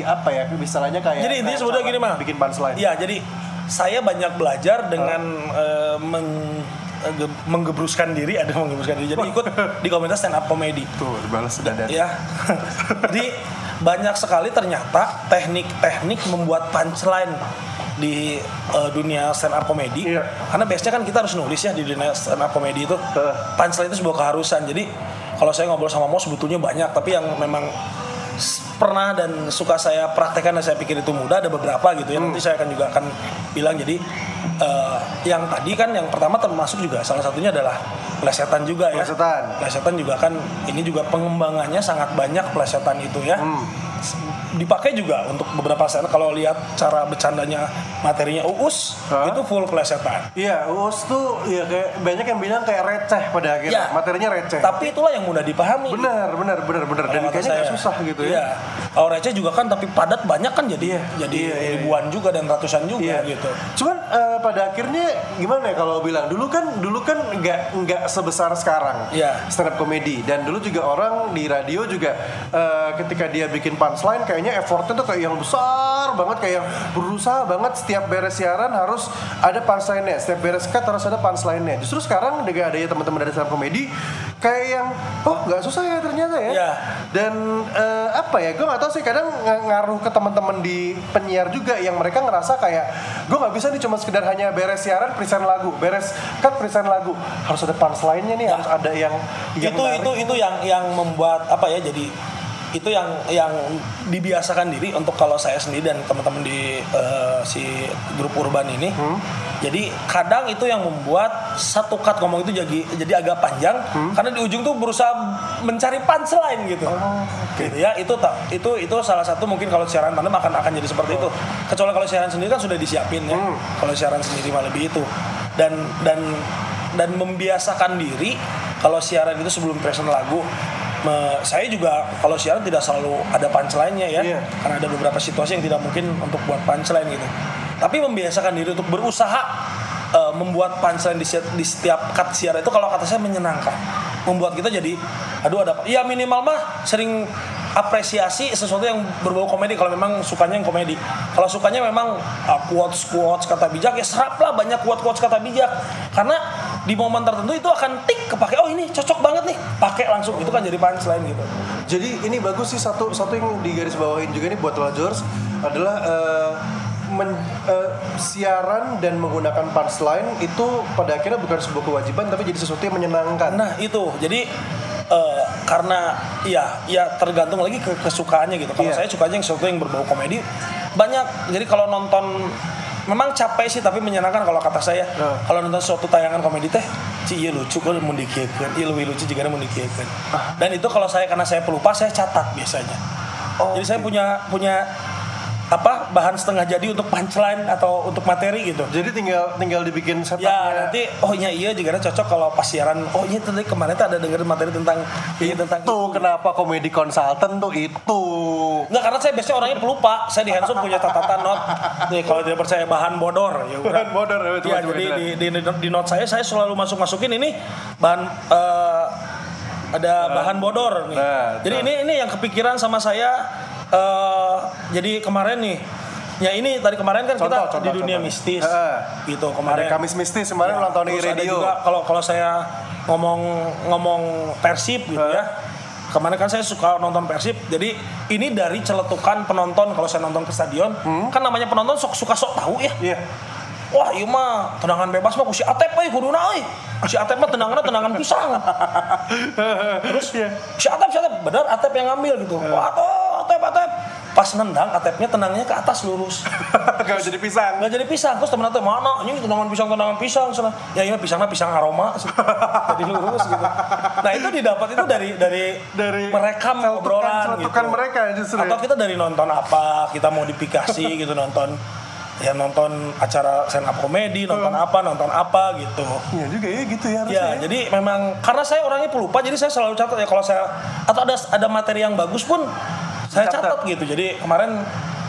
apa ya? Misalnya kayak Jadi intinya sebetulnya gini mah. bikin punchline. Iya, jadi saya banyak belajar dengan eh, meng- eh, ge- menggebruskan diri, ada menggebruskan diri. Jadi ikut di komunitas stand up comedy. Tuh, dibalas dadan. Ya. jadi banyak sekali ternyata teknik-teknik membuat punchline di eh, dunia stand up comedy. Iya. Karena biasanya kan kita harus nulis ya di dunia stand up comedy itu. Heeh. Punchline itu sebuah keharusan. Jadi kalau saya ngobrol sama Mo sebetulnya banyak, tapi yang memang pernah dan suka saya praktekkan dan saya pikir itu mudah ada beberapa gitu ya. Hmm. Nanti saya akan juga akan bilang jadi eh, yang tadi kan yang pertama termasuk juga salah satunya adalah plesetan juga ya. Plesetan. Plesetan juga kan ini juga pengembangannya sangat banyak plesetan itu ya. Hmm. Dipakai juga untuk beberapa stand kalau lihat cara bercandanya materinya Uus Hah? itu full plesetan. Iya, US tuh ya kayak banyak yang bilang kayak receh pada akhirnya. Ya. Materinya receh. Tapi itulah yang mudah dipahami. benar, benar, benar, benar. Dan kayaknya saya. susah gitu ya. Iya. Kalau receh juga kan tapi padat banyak kan jadi Iya, jadi iya, iya, ribuan juga dan ratusan juga Iya. gitu. Cuman eh, pada akhirnya gimana ya kalau bilang dulu kan dulu kan nggak nggak sebesar sekarang Iya. stand up comedy dan dulu juga orang di radio juga eh, ketika dia bikin punchline kayaknya effortnya tuh kayak yang besar banget kayak yang berusaha banget setiap beres siaran harus ada punchline-nya setiap beres cut harus ada punchline-nya justru sekarang dengan adanya teman-teman dari stand up comedy kayak yang oh nggak susah ya ternyata ya Iya. dan eh, apa ya gue nggak tahu sih kadang ng- ngaruh ke teman-teman di penyiar juga yang mereka ngerasa kayak gue nggak bisa nih cuma sekedar hanya beres siaran present lagu beres cut present lagu harus ada punchline-nya nih Ya. harus ada yang, yang itu menarik. itu itu yang yang membuat apa ya jadi itu yang yang dibiasakan diri untuk kalau saya sendiri dan teman-teman di eh, si grup urban ini. Hmm. jadi kadang itu yang membuat satu cut ngomong itu jadi jadi agak panjang. Hmm. karena di ujung tuh berusaha mencari punchline gitu. Oh, gitu ya itu tak itu itu salah satu mungkin kalau siaran tandem akan akan jadi seperti itu. Kecuali kalau siaran sendiri kan sudah disiapin ya. Hmm. kalau siaran sendiri mah lebih itu. Dan dan dan membiasakan diri kalau siaran itu sebelum present lagu me- saya juga kalau siaran tidak selalu ada punchline-nya ya. Iya. karena ada beberapa situasi yang tidak mungkin untuk buat punchline gitu. Tapi membiasakan diri untuk berusaha eh, membuat punchline di, di setiap cut siaran itu kalau kata saya menyenangkan. Membuat kita jadi aduh ada ya minimal mah sering apresiasi sesuatu yang berbau komedi. Kalau memang sukanya yang komedi. Kalau sukanya memang uh, quotes quotes kata bijak ya serap lah banyak quotes quotes kata bijak. Karena di momen tertentu itu akan tik kepake oh ini cocok banget nih pakai langsung itu kan jadi punchline gitu jadi ini bagus sih satu satu yang digaris bawahin juga nih buat Lajors adalah eh, men- eh, siaran dan menggunakan punchline itu pada akhirnya bukan sebuah kewajiban tapi jadi sesuatu yang menyenangkan Nah itu jadi eh, karena ya ya tergantung lagi ke kesukaannya gitu. Kalau Iya. saya sukanya yang sesuatu yang berbau komedi banyak. Jadi kalau nonton memang capek sih tapi menyenangkan kalau kata saya. Nah. Kalau nonton suatu tayangan komedi teh Ci iya lucu kan mau dikiekeun, iya lebih lucu jika mau dikiekeun. Dan itu kalau saya karena saya pelupa saya catat biasanya. Oh, Jadi saya punya punya apa bahan setengah jadi untuk punchline atau untuk materi gitu. jadi tinggal tinggal dibikin setupnya Ya nanti oh iya iya juga cocok kalau pas siaran oh iya tadi kemarin tuh ada dengerin materi tentang ini tentang itu kenapa komedi konsultan tuh itu Enggak karena saya biasanya orangnya pelupa. Saya di handphone punya catatan note. Nih kalau tidak percaya bahan bodor ya udah. Bahan bodor, ya, coba, Ya, jadi dijelaskan. di, di, di note saya saya selalu masuk masukin ini bahan eh, ada bahan bodor nih. Nah, jadi tuh. ini ini yang kepikiran sama saya eh jadi kemarin nih Ya ini tadi kemarin kan Contoh, kita contoh, di dunia contoh. mistis Heeh. gitu ada kemarin. Kamis Mistis kemarin Ya, ulang tahun di ada radio juga kalau kalau saya ngomong ngomong Persib gitu Hah? ya. Kemarin kan saya suka nonton Persib. Jadi ini dari celetukan penonton kalau saya nonton ke stadion, kan namanya penonton sok suka sok tahu ya. iya Wah, iya mah tendangan bebas mah ku si Atep euy kuduna euy. Si Atep mah tendangannya tendangan pisang. Terus si Atep si Atep benar Atep yang ngambil gitu. Wah, tuh Atep Atep. pas nendang atepnya tenangnya ke atas lurus Gak jadi pisang. nggak jadi pisang terus temen teh mana ini tendangan pisang tendangan pisang sana ya ini pisangnya pisang aroma jadi lurus gitu nah itu didapat itu dari dari Dari merekam obrolan gitu. mereka justru ya. atau kita dari nonton apa kita modifikasi gitu nonton ya nonton acara stand up komedi nonton apa nonton apa gitu Iya juga ya gitu ya harusnya. Ya, jadi memang karena saya orangnya pelupa, jadi saya selalu catat ya kalau saya atau ada ada materi yang bagus pun saya Catat. catat gitu. Jadi kemarin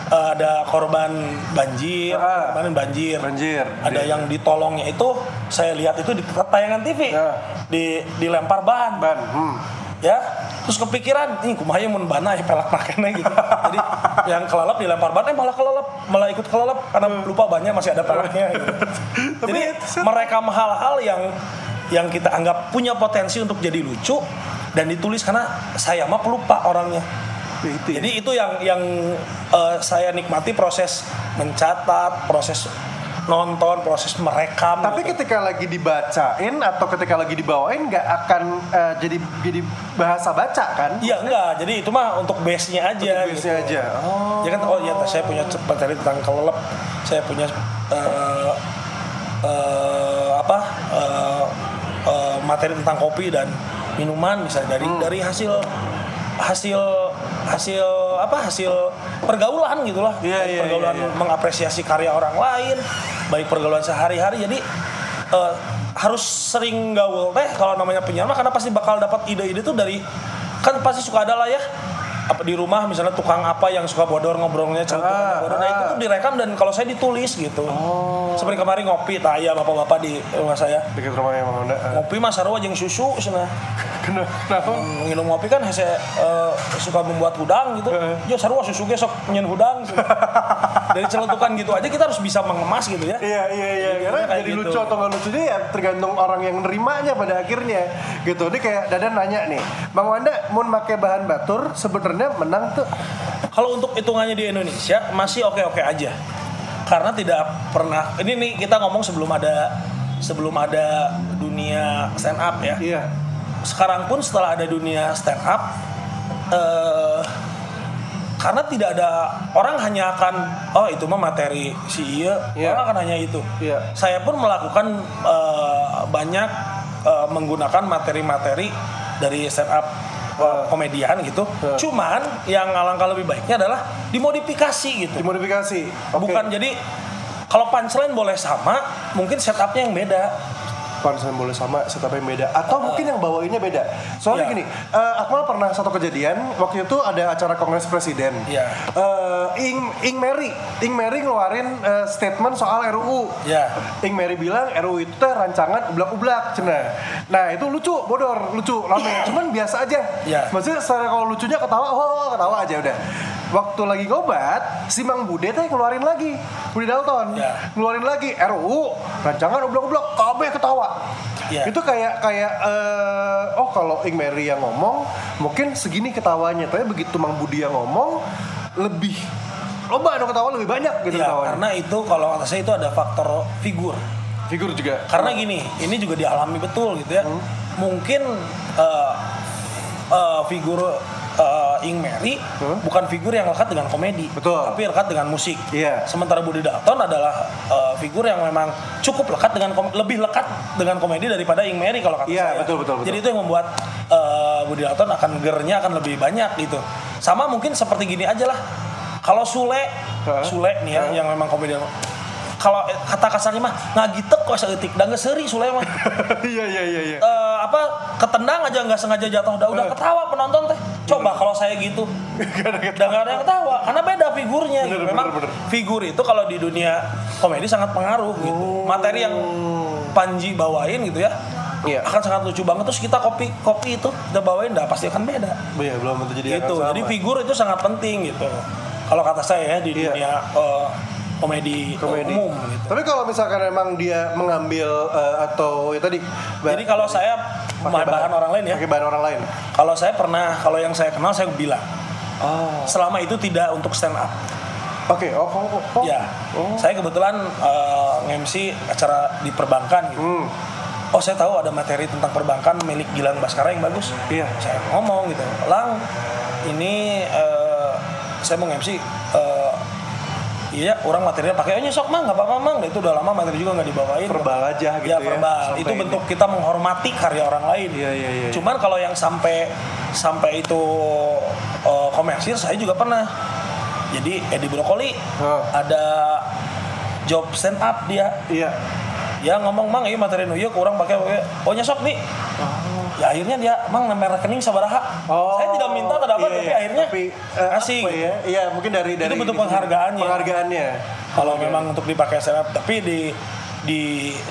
eh, ada korban banjir, Ah. kemarin banjir. Banjir. Ada yang ditolongnya itu saya lihat itu di tayangan TV. Ya. Di dilempar ban. ban. Hmm. Ya. Terus kepikiran, ini kumaha mun bana ya pelak makanya gitu. Jadi yang kelelep dilempar ban eh malah kelelep, malah ikut kelelep karena lupa banyak masih ada pelaknya gitu. Jadi merekam hal-hal yang yang kita anggap punya potensi untuk jadi lucu dan ditulis karena saya mah pelupa orangnya. Itu ya. Jadi itu yang yang eh, saya nikmati proses mencatat, proses nonton, proses merekam. Tapi gitu. ketika lagi dibacain atau ketika lagi dibawain nggak akan eh, jadi jadi bahasa baca kan? Iya enggak, jadi itu mah untuk base-nya aja. Biasanya gitu. aja. Oh. Ya kan, oh iya saya punya materi tentang kelelep, saya punya eh, eh, apa eh, materi tentang kopi dan minuman misalnya dari Hmm. dari hasil hasil hasil apa hasil pergaulan gitulah. Baik iya, pergaulan iya, iya. mengapresiasi karya orang lain baik pergaulan sehari-hari. Jadi eh, harus sering gaul teh kalau namanya penyiar mah karena pasti bakal dapat ide-ide tuh dari kan pasti suka ada lah ya apa di rumah misalnya tukang apa yang suka bodor ngobrolnya celutukan Ah, bodor nah itu ah. tuh direkam dan kalau saya ditulis gitu Oh. seperti kemarin ngopi taya bapak-bapak di rumah saya Dekat rumahnya Mang Honda. Eh, ngopi mah sarua jeung susu cenah Kenapa? Minum ngopi kan hese eh, suka membuat hudang gitu. Ya sarua susu ge sok nyen hudang. Dari celutukan gitu aja kita harus bisa mengemas gitu ya. Iya iya iya Jadi karena jadi gitu. lucu atau nggak lucunya ya tergantung orang yang nerimanya pada akhirnya gitu. Ini kayak Dadan nanya nih, Bang Wanda mau pakai bahan batur sebenarnya menang tuh. Kalau untuk hitungannya di Indonesia masih oke-oke aja. Karena tidak pernah ini nih kita ngomong sebelum ada sebelum ada dunia stand up ya. Iya. sekarang pun setelah ada dunia stand up eh karena tidak ada orang hanya akan oh itu mah materi si iya Iya. orang akan hanya itu Iya. saya pun melakukan eh, banyak eh, menggunakan materi-materi dari stand up eh, komedian gitu Iya. cuman yang alangkah lebih baiknya adalah dimodifikasi gitu Dimodifikasi. Oke. bukan jadi kalau punchline boleh sama mungkin setupnya yang beda Pansan boleh sama, setup yang beda. Atau mungkin yang bawainnya beda. Soalnya Iya. gini, eh, Akmal pernah satu kejadian waktu itu ada acara Kongres Presiden. Iya. Eh, Ing Ing Mary, Ing Mary ngeluarin eh, statement soal RUU. ya Ing Mary bilang RUU itu teh rancangan ublak-ublak cenah. Nah, itu lucu, bodor, lucu, rame. Cuman biasa aja. Iya. Maksudnya secara kalau lucunya ketawa, oh ketawa aja udah. Waktu lagi ngobat, si Mang Bude teh ngeluarin lagi. Budi Dalton Iya. ngeluarin lagi RUU rancangan ublak-ublak, kabeh ketawa. Iya. Itu kayak kayak eh, oh kalau Ing Mary yang ngomong mungkin segini ketawanya, tapi begitu Mang Budi yang ngomong lebih loba anu ketawa lebih banyak gitu Ya, ketawanya. karena itu kalau kata saya itu ada faktor figur. Figur juga. Karena gini, ini juga dialami betul gitu ya. Hmm. Mungkin eh, eh, figur eh, Ing Mary Hmm. bukan figur yang lekat dengan komedi, Betul. tapi lekat dengan musik. Iya. Sementara Budi Dalton adalah eh, figur yang memang cukup lekat dengan kom- lebih lekat dengan komedi daripada Ing Mary kalau kata Iya, saya. betul, betul, betul. Jadi itu yang membuat eh, Budi Dalton akan gernya akan lebih banyak gitu. Sama mungkin seperti gini aja lah. Kalau Sule, Hah? Sule nih ya, Hah? yang memang komedian kalau kata kasarnya mah ngagitek kok seetik dan seri Sule mah Iya iya iya iya. Eh, apa ketendang aja nggak sengaja jatuh. Udah udah ketawa penonton teh. Coba kalau saya gitu. Udah nggak ada yang ketawa karena beda figurnya gitu. Bener, memang bener, bener. figur itu kalau di dunia komedi sangat pengaruh gitu. Materi yang Panji bawain gitu ya Iya. akan sangat lucu banget. Terus kita kopi kopi itu kita bawain dah pasti akan beda. Iya belum tentu jadi gitu. Akan jadi figur itu sangat penting gitu. Kalau kata saya ya di Iya. dunia eh, komedi, komedi. umum gitu. Tapi kalau misalkan emang dia mengambil eh, atau ya tadi jadi kalau saya pakai bahan orang lain ya Pakai bahan orang lain. Kalau saya pernah, kalau yang saya kenal saya bilang, Oh. selama itu tidak untuk stand up. Oke, oh, oh, oh. Ya, Oh. saya kebetulan eh, nge-MC acara di perbankan gitu. Hmm. Oh saya tahu ada materi tentang perbankan milik Gilang Baskara yang bagus. Iya. Saya ngomong gitu, Lang, ini eh, saya mau MC eh, iya orang materinya pakai aja sok mang nggak apa-apa mang itu udah lama materi juga nggak dibawain Verbal aja gitu ya ya, verbal sampai itu ini. bentuk kita menghormati karya orang lain Iya, iya, iya. cuman kalau yang sampai sampai itu eh, komersil saya juga pernah jadi Edi Brokoli Oh. ada job stand up dia Iya. Ya ngomong mang ini materi nu ieu kurang pakai pakai oh nyesok nih ya akhirnya dia mang nomor rekening sabaraha saya tidak minta tidak apa iya, tapi iya. akhirnya tapi, apa ya? Iya, mungkin dari dari bentuk ini- penghargaannya. Penghargaannya. kalau memang untuk dipakai stand up tapi di di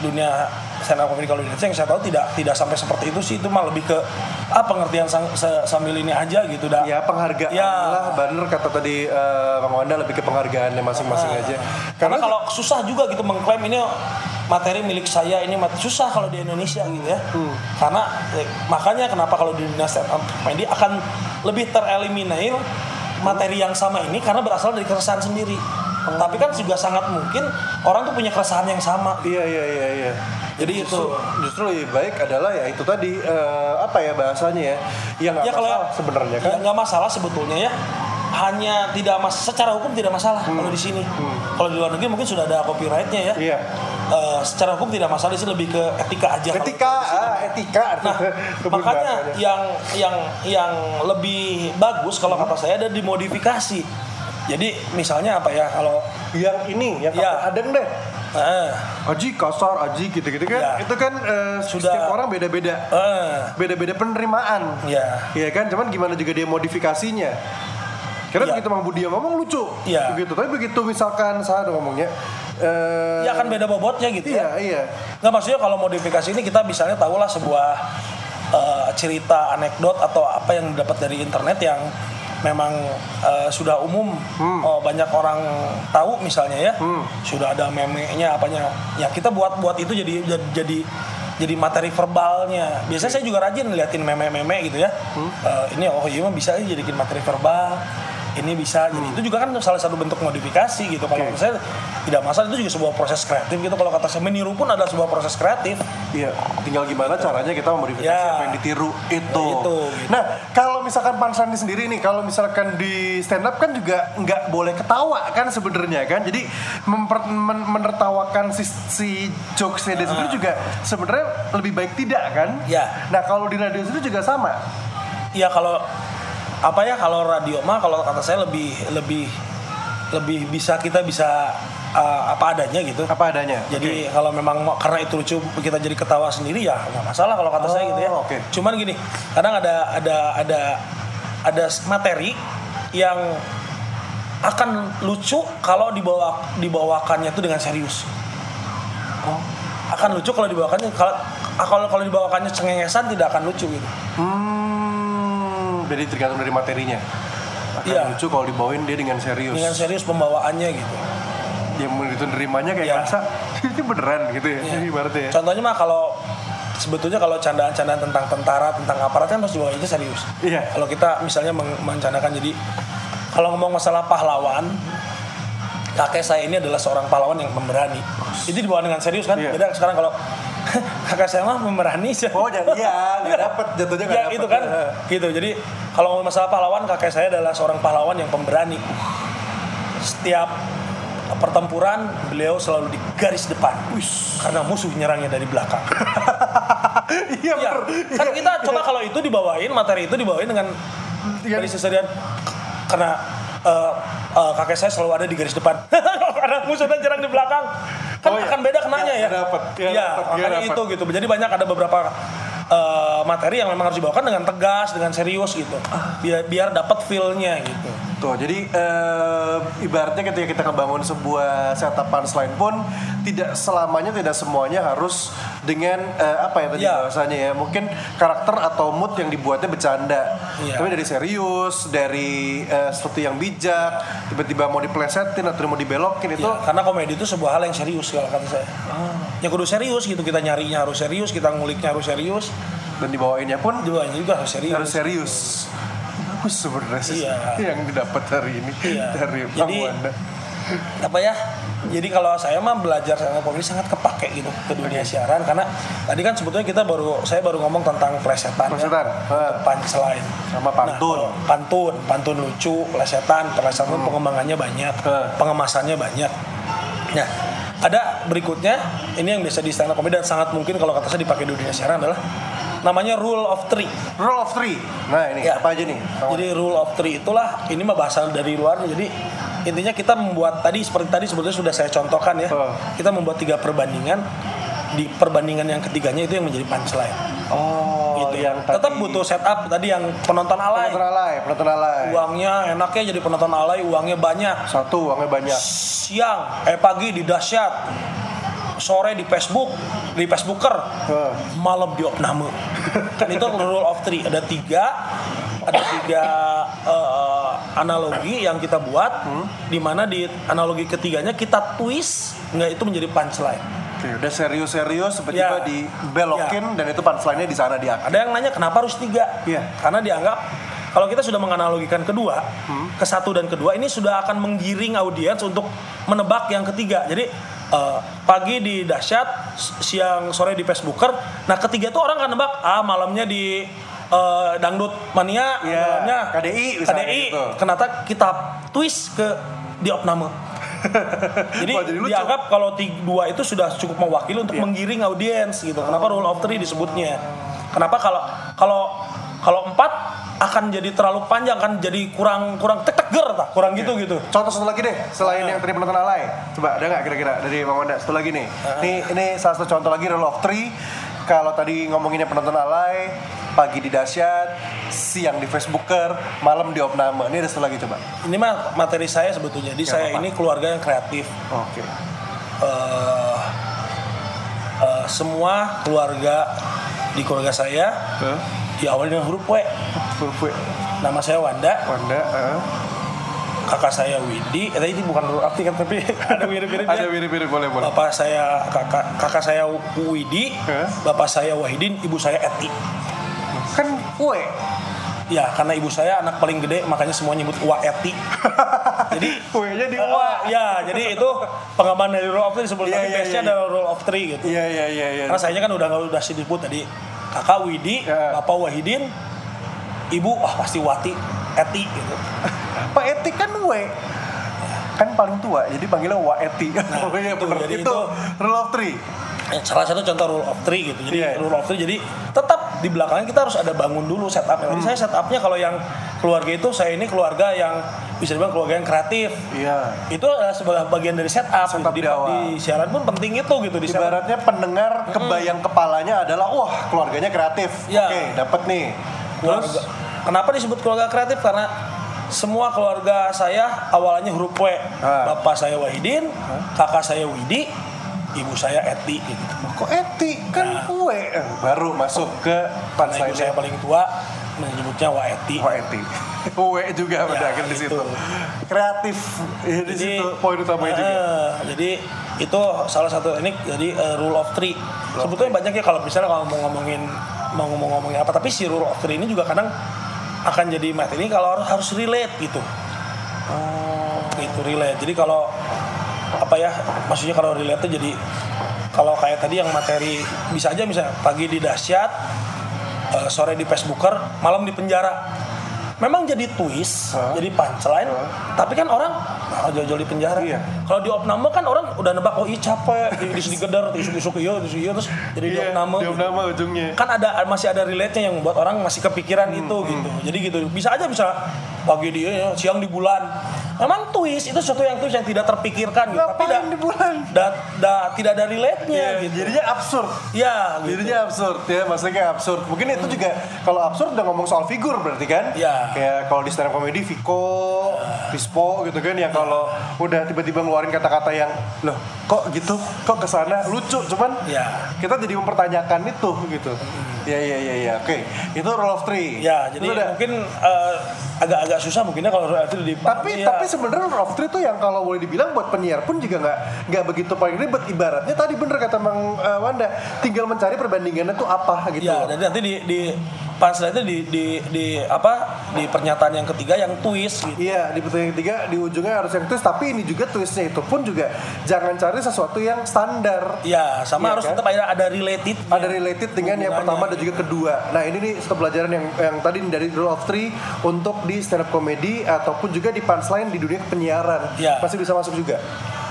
dunia stand up comedy kalau di Indonesia yang saya tahu tidak tidak sampai seperti itu sih itu mah lebih ke ah pengertian sang- se- sambil ini aja gitu dah Ya penghargaan Ya. lah, bener kata tadi eh, Bang Wanda lebih ke penghargaannya masing-masing aja. karena kalau susah juga gitu mengklaim ini materi milik saya ini mat- susah kalau di Indonesia gitu ya Hmm. karena eh, makanya kenapa kalau di dunia stand up comedy akan lebih tereliminir materi yang sama ini karena berasal dari keresahan sendiri Oh. tapi kan juga sangat mungkin orang tuh punya keresahan yang sama Iya iya iya iya. Jadi justru, itu. justru lebih baik adalah ya itu tadi eh, apa ya bahasanya ya? Ya nggak ya kalau masalah sebenarnya kan. ya nggak masalah sebetulnya ya hanya tidak mas secara hukum tidak masalah kalau di sini kalau di luar negeri mungkin sudah ada copyrightnya ya Hmm. Iya. Eh, secara hukum tidak masalah sini lebih ke etika aja Etika, ah, etika. Nah, makanya bahasanya. yang yang yang lebih bagus kalau kata saya ada dimodifikasi. Jadi misalnya apa ya kalau yang ini yang Ya. kata adeng deh. eh, Aji kasar, aji gitu-gitu kan. Ya. Itu kan eh, Sudah. setiap orang beda-beda. eh, Beda-beda penerimaan. ya Iya kan, cuman gimana juga dia modifikasinya. Karena Iya. begitu Mang Budi yang ngomong lucu, Iya. begitu. Tapi begitu misalkan saya ada ngomongnya, eh, ya akan beda bobotnya gitu Iya, ya. iya. Nggak maksudnya kalau modifikasi ini kita misalnya tahulah sebuah eh, cerita anekdot atau apa yang dapat dari internet yang memang eh, sudah umum oh, banyak orang tahu misalnya ya. Sudah ada meme-nya apanya. Ya kita buat buat itu jadi jadi jadi, jadi materi verbalnya. Biasanya saya juga rajin liatin meme-meme gitu ya. Eh, ini oh iya mah bisa aja jadiin materi verbal ini bisa jadi itu juga kan salah satu bentuk modifikasi gitu kalau menurut saya tidak masalah itu juga sebuah proses kreatif gitu kalau kata saya meniru pun adalah sebuah proses kreatif Iya, tinggal gimana caranya kita memodifikasi Ya. apa yang ditiru itu. Itu, gitu. Nah, kalau misalkan Pan Sandi sendiri nih, kalau misalkan di stand up kan juga nggak boleh ketawa kan sebenarnya kan. Jadi memper, men- menertawakan si, si jokesnya dia sendiri juga sebenarnya lebih baik tidak kan? Ya. Nah, kalau di radio sendiri juga sama. ya kalau apa ya kalau radio mah kalau kata saya lebih lebih lebih bisa kita bisa uh, apa adanya gitu. Apa adanya. jadi kalau memang karena itu lucu kita jadi ketawa sendiri ya nggak masalah kalau kata saya gitu ya. Oh, oke. cuman gini kadang ada ada ada ada materi yang akan lucu kalau dibawa dibawakannya itu dengan serius. Akan lucu kalau dibawakannya kalau kalau kalau dibawakannya cengengesan tidak akan lucu gitu. Hmm, jadi tergantung dari materinya. Akan Iya. lucu kalau dibawain dia dengan serius. dengan serius pembawaannya gitu mau itu nerimanya kayak Iya. ngerasa ini beneran gitu ya. Iya. Ibaratnya ya. Contohnya mah kalau sebetulnya kalau candaan-candaan tentang tentara, tentang aparat kan harus dibawainnya serius. Iya. Kalau kita misalnya mencandakan jadi kalau ngomong masalah pahlawan, kakek saya ini adalah seorang pahlawan yang pemberani. Itu dibawa dengan serius kan? Iya. Beda sekarang kalau kakek saya mah pemberani sih. Oh, jadi iya, nggak dapet jatuhnya nggak Ya, dapet. itu kan, Ya. gitu. Jadi kalau ngomong masalah pahlawan, kakek saya adalah seorang pahlawan yang pemberani. Setiap pertempuran beliau selalu di garis depan, karena musuh nyerangnya dari belakang. Iya Iya, bener. kan kita coba kalau itu dibawain materi itu dibawain dengan Iya. dari seserian karena eh, eh, kakek saya selalu ada di garis depan karena musuhnya jarang di belakang kan Oh, iya. akan beda kenanya Ya, ya, dapet, ya, ya ya, makanya dapet. itu gitu. Jadi banyak ada beberapa eh, materi yang memang harus dibawakan dengan tegas dengan serius gitu. Biar biar dapat feelnya gitu. Tuh, jadi eh, ibaratnya ketika kita ngebangun sebuah setup punchline pun tidak selamanya tidak semuanya harus dengan eh, apa ya tadi Iya. bahasanya ya mungkin karakter atau mood yang dibuatnya bercanda Iya. tapi dari serius dari eh, sesuatu yang bijak tiba-tiba mau diplesetin atau mau dibelokin itu Ya, karena komedi itu sebuah hal yang serius kalau kata saya ya kudu serius gitu kita nyarinya harus serius kita nguliknya harus serius dan dibawainnya pun jualnya juga harus serius harus serius bagus sebenarnya sih Iya. yang didapat hari ini Iya. dari Bang Jadi, Wanda apa ya Jadi kalau saya mah belajar up comedy sangat kepake gitu ke dunia siaran karena tadi kan sebetulnya kita baru saya baru ngomong tentang plesetan, ya. Plesetan, ah. punchline, Sama pantun. Nah, pantun, pantun lucu, plesetan, plesetan Hmm. pengembangannya banyak, Ah. pengemasannya banyak. Nah, ada berikutnya ini yang biasa di stand up comedy dan sangat mungkin kalau kata saya dipakai di dunia siaran adalah namanya rule of three. Rule of three. Nah ini Ya. apa aja nih? Jadi rule of three itulah ini mah bahasa dari luarnya. Jadi intinya kita membuat tadi seperti tadi sebetulnya sudah saya contohkan ya. Oh. Kita membuat tiga perbandingan. Di perbandingan yang ketiganya itu yang menjadi punchline. oh gitu. yang tadi. Tetap butuh setup tadi yang penonton alay. penonton alay, penonton alay. Uangnya enaknya jadi penonton alay, uangnya banyak. Satu uangnya banyak. Siang, eh pagi di dahsyat. Sore di Facebook, di Facebooker. Heh. malam di opname kan itu rule of three ada tiga ada tiga eh, analogi yang kita buat di mana di analogi ketiganya kita twist nggak itu menjadi punchline Oke, udah serius-serius tiba-tiba Ya. dibelokin dan itu punchline-nya di sana di akhir. ada yang nanya kenapa harus tiga Iya. karena dianggap kalau kita sudah menganalogikan kedua ke satu dan kedua ini sudah akan menggiring audiens untuk menebak yang ketiga jadi eh, pagi di dahsyat siang sore di Facebooker nah ketiga itu orang akan nebak ah malamnya di eh, dangdut mania Iya, malamnya KDI KDI gitu. kenapa kita twist ke di opname jadi, jadi lucu. dianggap kalau dua itu sudah cukup mewakili untuk Iya. menggiring audiens gitu. Kenapa rule of three disebutnya? Kenapa kalau kalau kalau empat akan jadi terlalu panjang kan jadi kurang kurang tek tek ger tak kurang gitu gitu. Contoh satu lagi deh, selain Ah. yang tadi penonton alay. Coba ada nggak kira-kira dari Bang Wanda? Satu lagi nih. Ah. Ini ini salah satu contoh lagi rule of three. Kalau tadi ngomonginnya penonton alay, pagi di dahsyat, siang di Facebooker, malam di opname. Ini ada satu lagi coba. Ini mah materi saya sebetulnya. Jadi saya apa-apa. ini keluarga yang kreatif. Oke. Eh, eh, semua keluarga di keluarga saya diawali dengan huruf W. Full Nama saya Wanda, Wanda, eh. kakak saya Widi. Eh, tadi ini bukan huruf arti kan tapi ada mirip-miripnya. ada mirip-mirip boleh boleh. Bapak saya kakak kakak saya Widi, Hah? bapak saya Wahidin, ibu saya Eti. Kan kue. Ya, karena ibu saya anak paling gede, makanya semua nyebut Wa Eti. Jadi Kuenya di eh, Wa. ya, jadi itu pengembangan dari rule of three sebelum Iya, tapi iya, base-nya iya. adalah rule of three gitu. Iya iya iya iya. Karena saya kan udah nggak udah disebut tadi kakak Widi, Ya. bapak Wahidin, ibu wah pasti Wati, Eti gitu. Pak Eti kan we. Kan paling tua, jadi panggilnya Wa Eti. iya itu, jadi Itu, itu- rule of three. Salah satu contoh rule of three gitu. Jadi Iya. rule of three jadi tetap di belakangnya kita harus ada bangun dulu setupnya. Hmm. Jadi saya setupnya kalau yang keluarga itu saya ini keluarga yang bisa dibilang keluarga yang kreatif. Iya. Itu adalah sebagai bagian dari setup. Setup gitu. di awal. di siaran pun penting itu gitu di siaran. Ibaratnya pendengar kebayang kepalanya adalah wah keluarganya kreatif. Iya. Oke, dapat nih. Terus Keluarga- Kenapa disebut keluarga kreatif? Karena semua keluarga saya awalnya huruf W. Ah. Bapak saya Wahidin, kakak saya Widi, ibu saya Eti gitu. kok Eti kan kue Eh, baru masuk ke Karena ibu saya paling tua menyebutnya Wa Eti. Wah Eti. Kue juga pada akhir di itu. situ. Kreatif ya, di situ poin utamanya juga. eh, jadi itu salah satu ini jadi eh, rule of three. Sebetulnya banyak ya kalau misalnya kalau mau ngomongin mau ngomong-ngomongin apa, tapi si rule of three ini juga kadang akan jadi materi ini kalau harus harus relate gitu. Oh, gitu relate. Jadi kalau apa ya maksudnya kalau relate jadi kalau kayak tadi yang materi bisa aja misalnya pagi di dahsyat eh, sore di Facebooker malam di penjara memang jadi twist Hah? jadi punchline tapi kan orang nah, jauh-jauh di penjara Iya. kalau di opname kan orang udah nebak oh iya capek di di digedar isuk-isuk iya isuk iya terus jadi di opname di gitu. nama ujungnya. kan ada masih ada relate-nya yang membuat orang masih kepikiran Hmm, itu gitu jadi gitu bisa aja bisa pagi di ya, siang di bulan memang twist itu sesuatu yang twist yang tidak terpikirkan gitu tapi da- di bulan? da- da- tidak ada relate-nya Iya, gitu jadinya absurd. ya gitu. Jadinya absurd ya, maksudnya kayak absurd. Mungkin itu juga kalau absurd udah ngomong soal figur berarti kan? Iya. Kayak kalau di stand up comedy Viko, Vispo gitu kan yang kalau udah tiba-tiba ngeluarin kata-kata yang loh kok gitu, kok ke sana lucu, cuman Iya. kita jadi mempertanyakan itu gitu. Iya iya iya iya. Oke, itu rule of three. Ya, jadi Itu udah- mungkin eh, agak-agak susah mungkinnya kalau itu di tapi tapi sebenarnya rule of three tuh yang kalau boleh dibilang buat penyiar pun juga nggak nggak begitu paling ribet ibaratnya tadi bener kata Bang eh, Wanda tinggal mencari perbandingannya tuh apa gitu ya, dan nanti di di punchline itu di di di apa di pernyataan yang ketiga yang twist gitu. Iya, di pertanyaan ketiga di ujungnya harus yang twist, tapi ini juga twistnya itu pun juga jangan cari sesuatu yang standar. Ya, sama Iya harus kan? tetap ada ada related. Ada related dengan yang pertama dan juga kedua. Nah ini nih satu pelajaran yang yang tadi dari rule of three untuk di stand up comedy ataupun juga di punchline di dunia penyiaran Iya. masih bisa masuk juga.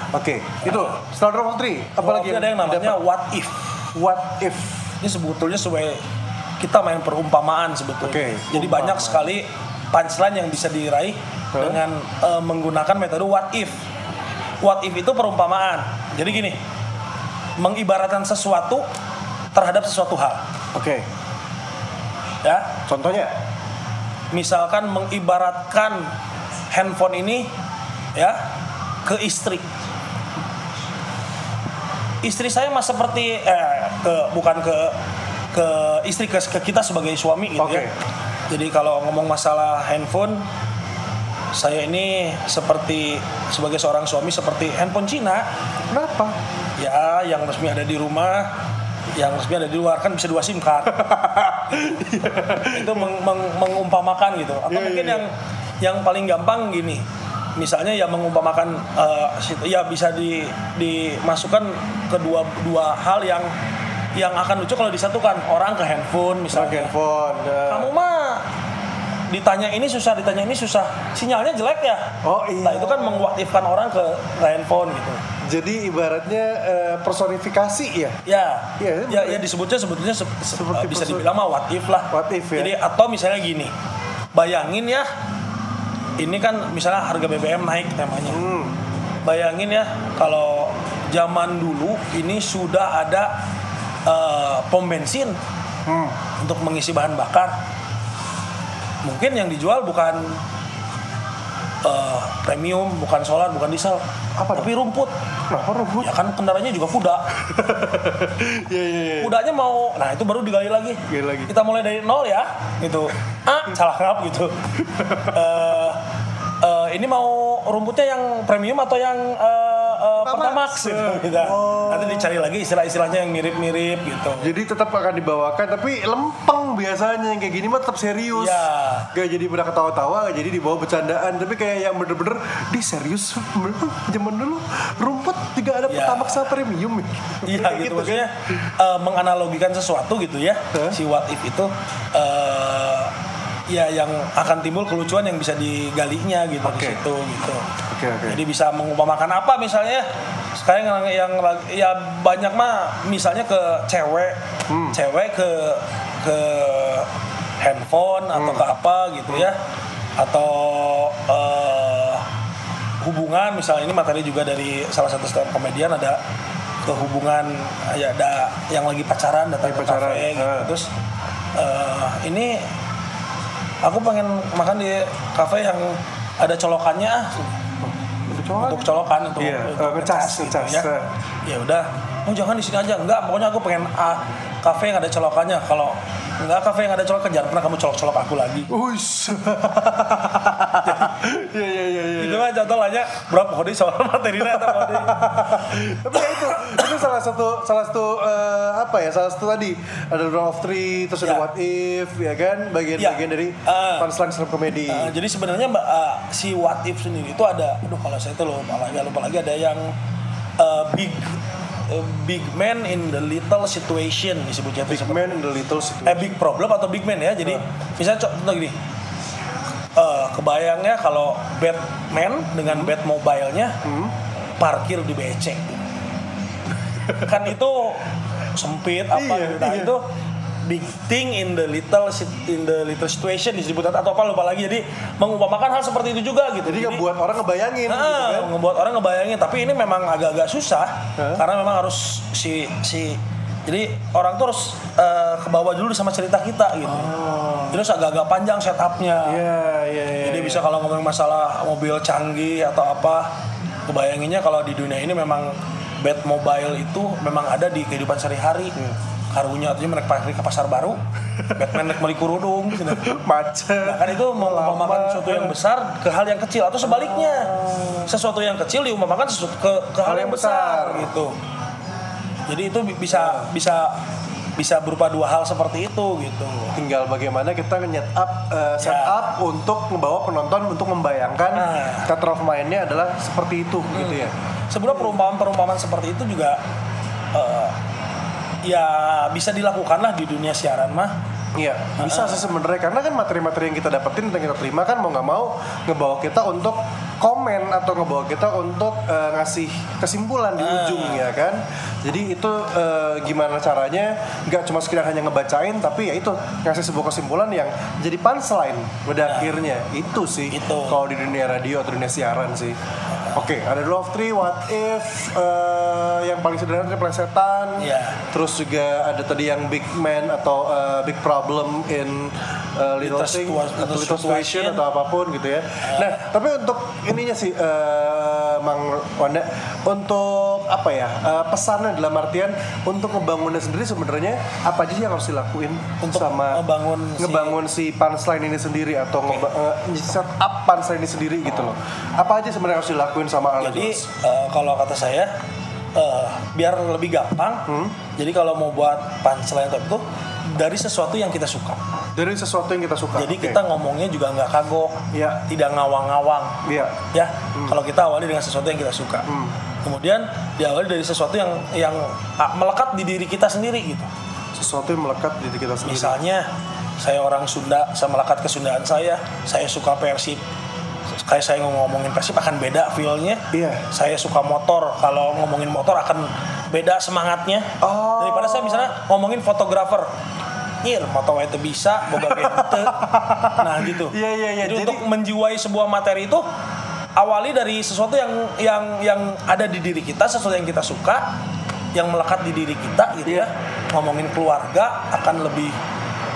Oke, itu setelah rule of three, apalagi ada yang namanya dapat? what if. what if? Ini sebetulnya sebagai kita main perumpamaan sebetulnya. Oke, Jadi perumpamaan. banyak sekali punchline yang bisa diraih Huh? dengan eh, menggunakan metode what if. What if itu perumpamaan. Jadi gini, mengibaratkan sesuatu terhadap sesuatu hal. Oke, Ya, contohnya? misalkan mengibaratkan handphone ini ya ke istri. Istri saya mah seperti eh ke bukan ke ke istri ke, ke kita sebagai suami gitu Oke. ya. Jadi kalau ngomong masalah handphone saya ini seperti sebagai seorang suami seperti handphone Cina Kenapa? ya yang resmi ada di rumah yang resmi ada di luar kan bisa dua sim card itu meng- meng- mengumpamakan gitu atau Iya, mungkin iya, yang yang paling gampang gini misalnya ya mengumpamakan situ- ya bisa di dimasukkan kedua dua hal yang yang akan lucu kalau disatukan orang ke handphone Misalnya misalnya handphone. eh, kamu mah ditanya ini susah ditanya ini susah sinyalnya jelek ya Oh, iya. nah itu kan mengwaktifkan orang ke, ke handphone gitu Jadi ibaratnya eh, personifikasi ya. Ya, ya, itu ya disebutnya sebetulnya se- se- Seperti bisa perso- dibilang mah what if lah. What if, ya. Jadi atau misalnya gini, bayangin ya, ini kan misalnya harga BBM naik temanya. Hmm. Bayangin ya kalau zaman dulu ini sudah ada eh, pom bensin Hmm. untuk mengisi bahan bakar. Mungkin yang dijual bukan eh, premium, bukan solar, bukan diesel, Apa tapi rumput. Kenapa rumput? Ya kan kendaraannya juga kuda. Iya iya iya. Kudanya mau, nah itu baru digali lagi. Gali lagi. Kita mulai dari nol ya, gitu. Ah, salah ngap gitu. Eh, eh, ini mau rumputnya yang premium atau yang eh, eh, Pertamax. Gitu. Kita. Oh. Nanti dicari lagi istilah-istilahnya yang mirip-mirip gitu. Jadi tetap akan dibawakan tapi lempeng biasanya yang kayak gini mah tetap serius. Iya. Gak jadi pada ketawa-tawa, gak jadi dibawa bercandaan, tapi kayak yang bener-bener di serius. Zaman dulu rumput juga ada Iya. pertamax premium. Iya gitu, kan. maksudnya eh, menganalogikan sesuatu gitu ya Hah? si what if itu eh, ya yang akan timbul kelucuan yang bisa digalinya gitu di Oke. situ gitu. Oke oke. Jadi bisa mengumpamakan apa misalnya sekarang yang yang ya banyak mah misalnya ke cewek, Hmm. cewek ke ke handphone atau Hmm. ke apa gitu ya atau eh, hubungan misalnya ini materi juga dari salah satu stand komedian ada ke hubungan ya ada yang lagi pacaran datang ke pacaran, kafe gitu ah. terus eh, ini aku pengen makan di kafe yang ada colokannya untuk colokan untuk, Iya, untuk eh, ngecas, ngecas ngecas, ya. eh. Ya udah, oh jangan di sini aja. Enggak, pokoknya aku pengen A kafe yang ada colokannya. Kalau enggak kafe yang ada colokan jangan pernah kamu colok-colok aku lagi. Uish. Iya iya iya iya. Itu mah contoh lahnya berapa kode soal materinya atau kode. Tapi ya itu itu salah satu salah satu eh, apa ya salah satu tadi ada rule of three terus ada Ya. what if ya kan bagian-bagian Ya. dari Ah. punchline stand up comedy. Uh, jadi sebenarnya mbak uh, si what if sendiri itu ada, aduh kalau saya itu lupa lagi, lupa lagi ada yang uh, big uh, big man in the little situation disebutnya Big seperti- man in the little situation. eh big problem atau big man ya? Jadi misalnya co- contoh gini. Eh, kebayangnya kalau Batman dengan Batmobile-nya parkir di becek kan itu sempit apa Iya, gitu. Nah iya. itu big thing in the little in the little situation disebut atau apa lupa lagi jadi mengumpamakan hal seperti itu juga gitu Jadi ngebuat orang ngebayangin gitu Ah, kan. ngebuat orang ngebayangin tapi ini memang agak-agak susah Hah? karena memang harus si si jadi orang tuh harus eh, ke bawah dulu sama cerita kita gitu terus agak-agak panjang setupnya Oh. Iya iya iya. jadi iya. bisa kalau ngomong masalah mobil canggih atau apa kebayanginnya kalau di dunia ini memang Batmobile itu memang ada di kehidupan sehari-hari Iya. Karunya artinya mereka pergi ke pasar baru Batman naik beli kerudung gitu. macet. Nah, kan itu mengumpamakan sesuatu yang besar ke hal yang kecil atau sebaliknya. Sesuatu yang kecil diumpamakan sesuatu ke, ke hal, yang besar, gitu. Jadi itu bi- bisa bisa bisa berupa dua hal seperti itu gitu. tinggal bagaimana kita nge up uh, set Ya. up untuk membawa penonton untuk membayangkan Nah. theater of mind-nya adalah seperti itu gitu ya Sebenarnya perumpamaan-perumpamaan seperti itu juga ya bisa dilakukan lah di dunia siaran mah. Iya, bisa sih sebenarnya karena kan materi-materi yang kita dapetin dan kita terima kan mau nggak mau ngebawa kita untuk komen atau ngebawa kita untuk eh, ngasih kesimpulan di Ah. ujung ya kan. Jadi itu eh, gimana caranya nggak cuma sekedar hanya ngebacain tapi ya itu ngasih sebuah kesimpulan yang jadi punchline pada akhirnya itu sih Itu. kalau di dunia radio atau dunia siaran sih. Oke, ada Rule of Three, What If, eh, yang paling sederhana itu plesetan, Iya. Terus juga ada tadi yang big man atau uh, big problem in uh, little Little thing little little situation atau apa pun gitu ya. Nah, tapi untuk ininya sih uh, Mang Wanda untuk apa ya? uh, pesannya dalam artian untuk ngebangunnya sendiri sebenarnya apa aja sih yang harus dilakuin Untuk sama ngebangun si- ngebangun si punchline ini sendiri atau ngeba- uh, set up punchline ini sendiri gitu loh. Apa aja sebenarnya harus dilakuin sama Alan Jadi eh, kalau kata saya eh, biar lebih gampang. Hmm? Jadi kalau mau buat punchline itu dari sesuatu yang kita suka. Dari sesuatu yang kita suka. Jadi Oke. kita ngomongnya juga nggak kagok, Iya. tidak ngawang-ngawang. Iya. Ya, kalau kita awali dengan sesuatu yang kita suka. Hmm. Kemudian diawali dari sesuatu yang yang ah, melekat di diri kita sendiri gitu. sesuatu yang melekat di diri kita sendiri. Misalnya saya orang Sunda, saya melekat kesundaan saya, saya suka Persib. Kayak saya ngomongin Persib akan beda feel-nya. Iya. Saya suka motor, kalau ngomongin motor akan beda semangatnya. Oh. Daripada saya misalnya ngomongin fotografer. Nyir, moto itu bisa, boga gente. Nah gitu. Iya, iya, iya. Jadi, Jadi- untuk menjiwai sebuah materi itu awali dari sesuatu yang yang yang ada di diri kita, sesuatu yang kita suka, yang melekat di diri kita gitu Iya. ya. Ngomongin keluarga akan lebih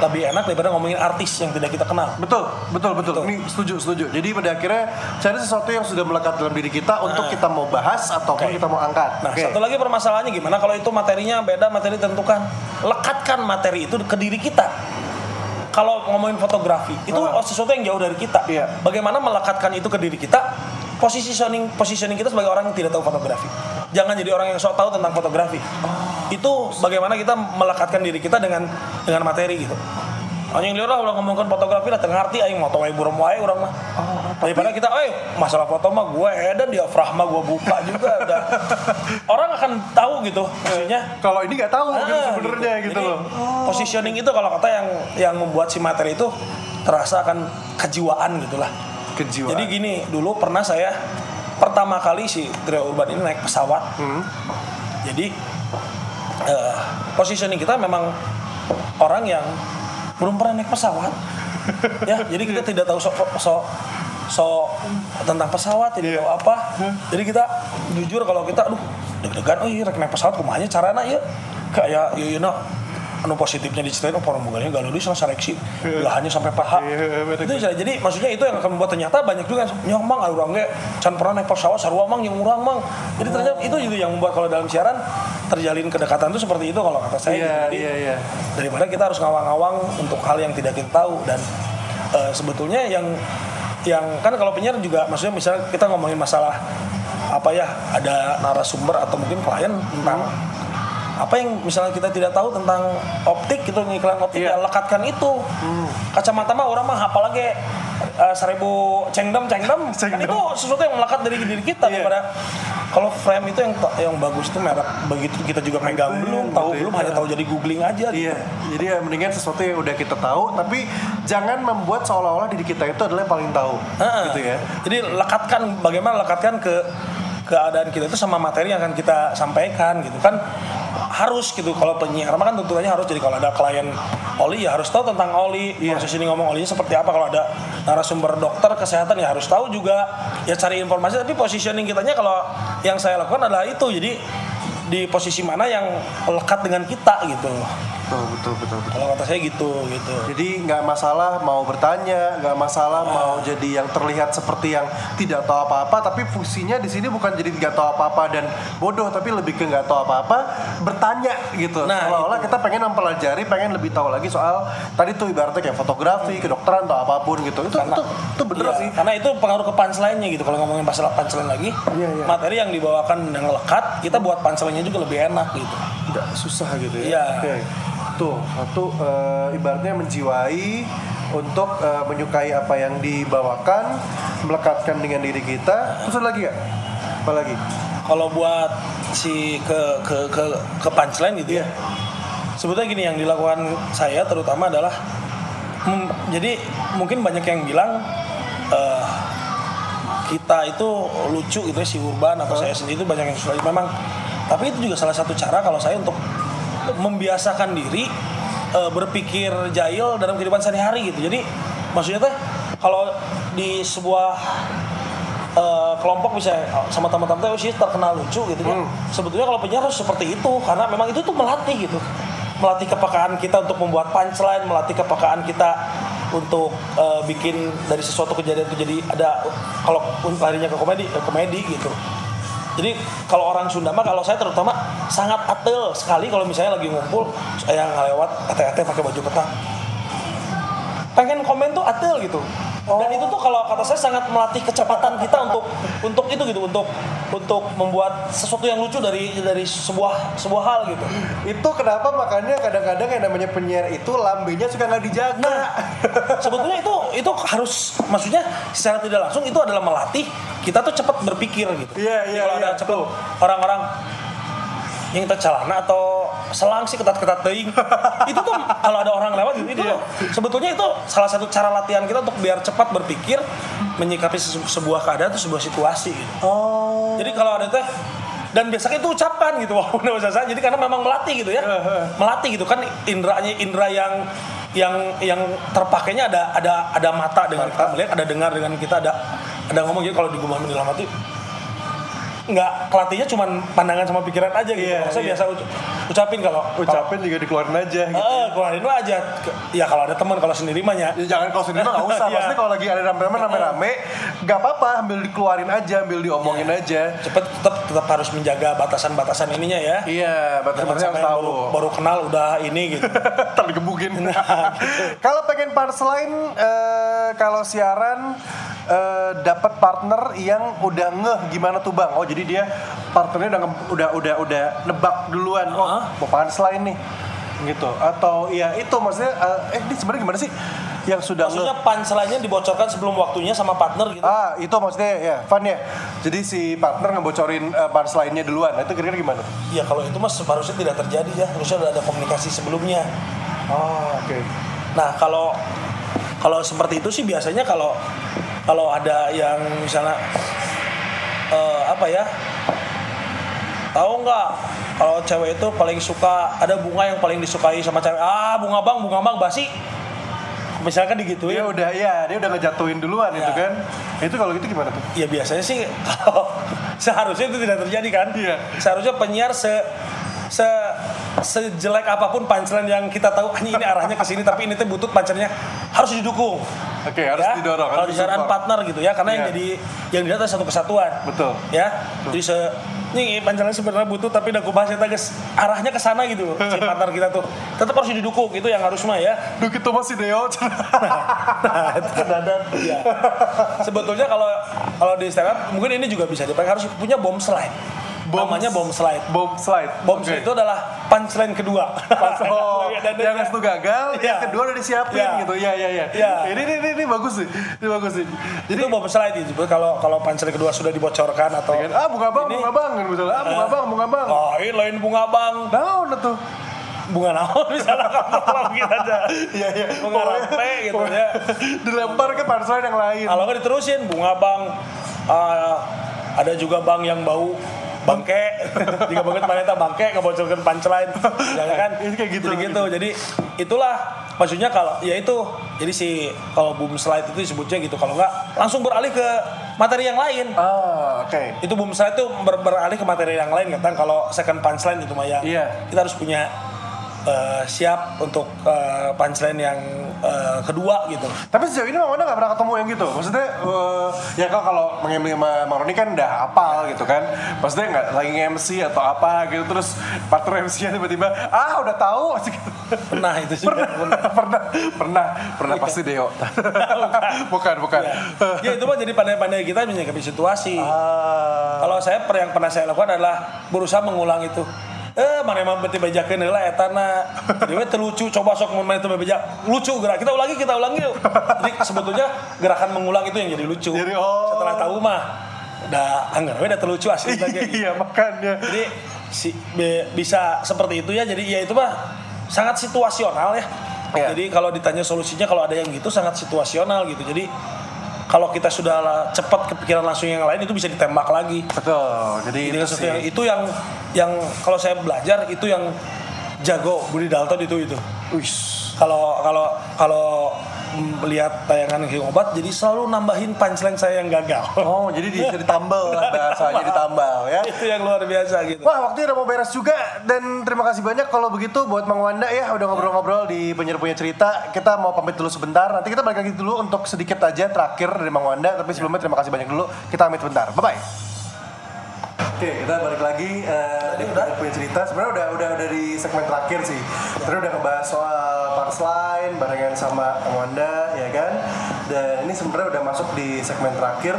lebih enak daripada ngomongin artis yang tidak kita kenal. Betul, betul, betul. Betul. Ini setuju, setuju. Jadi pada akhirnya cari sesuatu yang sudah melekat dalam diri kita untuk kita mau bahas ataupun Oke. kita mau angkat. Nah, Oke. satu lagi permasalahannya gimana kalau itu materinya beda, materi tentukan. Lekatkan materi itu ke diri kita. Kalau ngomongin fotografi, itu Ah. sesuatu yang jauh dari kita. Iya. Bagaimana melekatkan itu ke diri kita? Positioning positioning kita sebagai orang yang tidak tahu fotografi. Jangan jadi orang yang sok tahu tentang fotografi. Itu bagaimana kita melekatkan diri kita dengan dengan materi gitu. Anjing lihat lah udah ngomongin fotografi lah tengah arti aing moto wae burem wae urang mah. Daripada kita eh masalah foto mah gue edan diafragma gue buka juga udah. Orang akan tahu gitu maksudnya. Kalau ini nggak tahu gitu Ah, sebenarnya gitu, Jadi, loh. Positioning itu kalau kata yang yang membuat si materi itu terasa akan kejiwaan gitulah. Kejiwaan. Jadi gini, dulu pernah saya pertama kali si Trio Urban ini naik pesawat. Hmm. Jadi eh, positioning kita memang orang yang belum pernah naik pesawat. ya, jadi kita tidak tahu sok sok sok tentang pesawat, tidak Iya. tahu apa. Jadi kita jujur kalau kita aduh deg-degan oh iya rek naik pesawat kumanya carana ya kayak ya iya anu positifnya diceritain oh porombogalnya galau di sama seleksi. Belahannya sampai paha. Iya, itu jadi maksudnya itu yang akan membuat ternyata banyak juga yang nyong mang urang ge can pernah naik pesawat sarua mang yang urang mang. Jadi ternyata itu juga yang membuat kalau dalam siaran terjalin kedekatan itu seperti itu kalau kata saya Iya, Jadi, iya, iya. daripada kita harus ngawang-ngawang untuk hal yang tidak kita tahu dan eh, sebetulnya yang yang kan kalau penyiar juga maksudnya misalnya kita ngomongin masalah apa ya ada narasumber atau mungkin klien tentang apa yang misalnya kita tidak tahu tentang optik gitu ngiklan optik Iya. ya lekatkan itu kacamata mah orang mah hafal lagi eh, seribu cengdem cengdem kan itu sesuatu yang melekat dari diri kita Iya. daripada kalau frame itu yang yang bagus itu merek begitu kita juga megang belum tahu betul. belum hanya tahu jadi googling aja gitu. Iya, jadi ya mendingan sesuatu yang udah kita tahu, tapi jangan membuat seolah-olah diri kita itu adalah yang paling tahu, Heeh. gitu ya. Jadi lekatkan bagaimana lekatkan ke keadaan kita itu sama materi yang akan kita sampaikan gitu kan harus gitu. Kalau penyiar mah kan tentunya harus jadi kalau ada klien oli ya harus tahu tentang oli. Iya. proses ini ngomong olinya seperti apa kalau ada narasumber dokter kesehatan ya harus tahu juga. Ya cari informasi tapi positioning kitanya kalau yang saya lakukan adalah itu. Jadi di posisi mana yang lekat dengan kita gitu Betul, betul, betul, betul. kalau kata saya gitu gitu Jadi nggak masalah mau bertanya, nggak masalah mau jadi yang terlihat seperti yang tidak tahu apa-apa, tapi fungsinya di sini bukan jadi nggak tahu apa-apa dan bodoh, tapi lebih ke nggak tahu apa-apa, bertanya gitu. Nah, Seolah-olah kita pengen mempelajari, pengen lebih tahu lagi soal tadi tuh ibaratnya kayak fotografi, kedokteran atau apa pun gitu. Itu itu, itu bener Iya, sih. Karena itu pengaruh ke punchline-nya gitu. Kalau ngomongin masalah punchline lagi, Iya, iya. materi yang dibawakan yang lekat, kita buat punchline-nya juga lebih enak gitu. Nggak susah gitu ya. Iya. Oke. Tuh, satu eh, ibaratnya menjiwai untuk eh, menyukai apa yang dibawakan, melekatkan dengan diri kita. Terus ada lagi nggak? Apa lagi? Kalau buat si ke ke ke ke punchline gitu ya. Sebetulnya gini yang dilakukan saya terutama adalah mem- jadi mungkin banyak yang bilang eh, kita itu lucu gitu ya si Urban atau saya sendiri itu banyak yang suka memang tapi itu juga salah satu cara kalau saya untuk membiasakan diri eh, berpikir jahil dalam kehidupan sehari-hari gitu jadi maksudnya teh kalau di sebuah eh, kelompok bisa sama teman-teman tuh sih terkenal lucu gitu kan. Sebetulnya kalau penyiar harus seperti itu karena memang itu tuh melatih gitu. Melatih kepekaan kita untuk membuat punchline, melatih kepekaan kita untuk eh, bikin dari sesuatu kejadian itu jadi ada kalau larinya ke komedi, ke komedi gitu. Jadi kalau orang Sunda mah kalau saya terutama sangat atel sekali kalau misalnya lagi ngumpul saya ngelewat ate-ate pakai baju ketat pengen komen tuh atel gitu. Dan itu tuh kalau kata saya sangat melatih kecepatan kita untuk untuk itu gitu untuk untuk membuat sesuatu yang lucu dari dari sebuah sebuah hal gitu. Itu kenapa makanya kadang-kadang yang namanya penyiar itu lambenya suka nggak dijaga. Nah, sebetulnya itu itu harus maksudnya secara tidak langsung itu adalah melatih kita tuh cepat berpikir gitu. Iya, iya, Kalau ada iya, cepat betul. orang-orang yang kita celana atau selang sih ketat-ketat teuing. itu tuh kalau ada orang lewat gitu, itu Iya. sebetulnya itu salah satu cara latihan kita untuk biar cepat berpikir menyikapi sebuah keadaan atau sebuah situasi gitu. Oh. Jadi kalau ada teh dan biasanya itu ucapan gitu walaupun usah saya jadi karena memang melatih gitu ya melatih gitu kan indranya indra yang yang yang terpakainya ada ada ada mata dengan kita melihat ada dengar dengan kita ada ada ngomong jadi kalau di gumah dalam hati nggak kelatihnya cuman pandangan sama pikiran aja gitu Iya, saya iya. biasa uc- ucapin kalau Ucapin juga dikeluarin aja gitu. eh keluarin aja ya kalau ada teman kalau sendiri mah ya Ya, jangan kalau sendiri mah nggak usah. Iya. Maksudnya kalau lagi ada rame-rame rame-rame, nggak apa-apa, ambil dikeluarin aja, ambil diomongin Iya. aja. cepet tetap tetap harus menjaga batasan-batasan ininya ya Iya, batas-batasnya sampai harus tahu. baru, baru kenal udah ini gitu Ntar digebukin. Nah, gitu. Kalau pengen punchline, eh, kalau siaran eh, dapat partner yang udah ngeh gimana tuh bang? Oh jadi dia partnernya udah udah udah udah nebak duluan. Oh Hah? mau punchline nih, gitu. Atau ya itu maksudnya eh, eh ini sebenarnya gimana sih yang sudah? Maksudnya punchline-nya dibocorkan sebelum waktunya sama partner gitu. Ah, itu maksudnya ya, fun ya. Jadi si partner ngebocorin uh, punchline-nya duluan. Nah, itu kira-kira gimana? Ya kalau itu mas harusnya tidak terjadi ya. Harusnya udah ada komunikasi sebelumnya. Oh, oke. Nah kalau kalau seperti itu sih biasanya kalau kalau ada yang misalnya eh, apa ya tahu nggak kalau cewek itu paling suka ada bunga yang paling disukai sama cewek ah bunga bang bunga bang basi misalkan digituin Dia udah ya, dia udah ngejatuhin duluan Ya. itu kan. Itu kalau gitu gimana tuh? Ya biasanya sih kalau seharusnya itu tidak terjadi kan. Iya. Seharusnya penyiar se se sejelek apa pun punchline yang kita tahu "Anjing, ini arahnya ke sini tapi ini tuh butut punchline-nya harus didukung. Oke, harus Ya, didorong, Kalau harus di siaran disupport. partner gitu ya karena yang Iya. jadi yang dilihat adalah satu kesatuan. Betul. Ya. Jadi se ini punchline sebenarnya butuh tapi udah gue bahas ya guys arahnya ke sana gitu si partner kita tuh tetap harus didukung itu yang harus mah ya masih Deo. nah, itu Dadan. Iya. Sebetulnya kalau kalau di stand up mungkin ini juga bisa dipakai harus punya bomb slide. Bom- Namanya bomb slide. Bomb slide. Bomb Oke. slide itu adalah punchline kedua. Oh, Dan- yang satu gagal, yang Iya. kedua udah disiapin Iya. gitu. Iya, iya, iya. Iya. Ini, ini, ini, ini bagus sih. Ini bagus sih. Jadi itu bomb slide itu kalau kalau punchline kedua sudah dibocorkan atau ah bunga bang, Ini- bunga bang, kan misalnya, ah bunga Eh. bang, bunga bang. Oh, ini lain bunga bang. Naon tuh? Bunga naon misalnya kalau kita aja. Iya, iya. Bunga rampe gitu ya. Dilempar ke punchline yang lain. Kalau nggak diterusin bunga bang. Ah, ada juga bang yang bau bangke. Jika banget mana eta bangke ngebocorkan punchline. Jangan kan? Ini kayak gitu, jadi gitu. gitu jadi itulah maksudnya kalau ya itu. Jadi si kalau boom slide itu disebutnya gitu. Kalau nggak langsung beralih ke materi yang lain. Ah, oke. itu boom slide itu ber- beralih ke materi yang lain kan kalau second punchline itu mah yang Iya. kita harus punya eh, siap untuk eh, punchline yang eh, kedua gitu Tapi sejauh ini Mang Wanda gak pernah ketemu yang gitu. Maksudnya eh, ya kalau kalau mengemil sama Mang Roni kan udah hafal gitu kan. Maksudnya nggak lagi MC atau apa gitu terus partner MC-nya tiba-tiba ah udah tahu gitu. pernah itu sih pernah, pernah, pernah, pernah pasti Deo. bukan, bukan. ya itu mah jadi pandai-pandai kita menyikapi situasi Ah, Kalau saya per- yang pernah saya lakukan adalah berusaha mengulang itu. Eh mana emang beti bejakeun heula eta na. Jadi we teu lucu coba sok mun main teu bejak. Lucu gerak. Kita ulangi, kita ulangi yuk. Jadi sebetulnya gerakan mengulang itu yang jadi lucu. Jadi, oh. Setelah tahu mah udah anggar udah terlucu asli lagi. iya makanya Jadi si be- bisa seperti itu ya. Jadi ya itu mah sangat situasional ya. Iya. Jadi kalau ditanya solusinya kalau ada yang gitu sangat situasional gitu. Jadi kalau kita sudah cepat kepikiran langsung yang lain itu bisa ditembak lagi. betul jadi Jadi itu sesuatu sih yang itu yang yang kalau saya belajar itu yang jago Budi Dalton itu itu. Wis. Kalau kalau kalau melihat tayangan King Obat jadi selalu nambahin punchline saya yang gagal. oh jadi bisa ditambal lah bahasanya ditambal ya itu yang luar biasa gitu. Wah waktunya udah mau beres juga dan terima kasih banyak kalau begitu buat Mang Wanda ya udah ngobrol-ngobrol di penyiar punya cerita kita mau pamit dulu sebentar nanti kita balik lagi dulu untuk sedikit aja terakhir dari Mang Wanda tapi sebelumnya terima kasih banyak dulu kita pamit sebentar bye bye Oke, kita balik lagi di udah? punya cerita. Sebenarnya udah udah udah di segmen terakhir sih. Tadi udah ngebahas soal punchline barengan sama Mang Wanda, ya kan? Dan ini sebenarnya udah masuk di segmen terakhir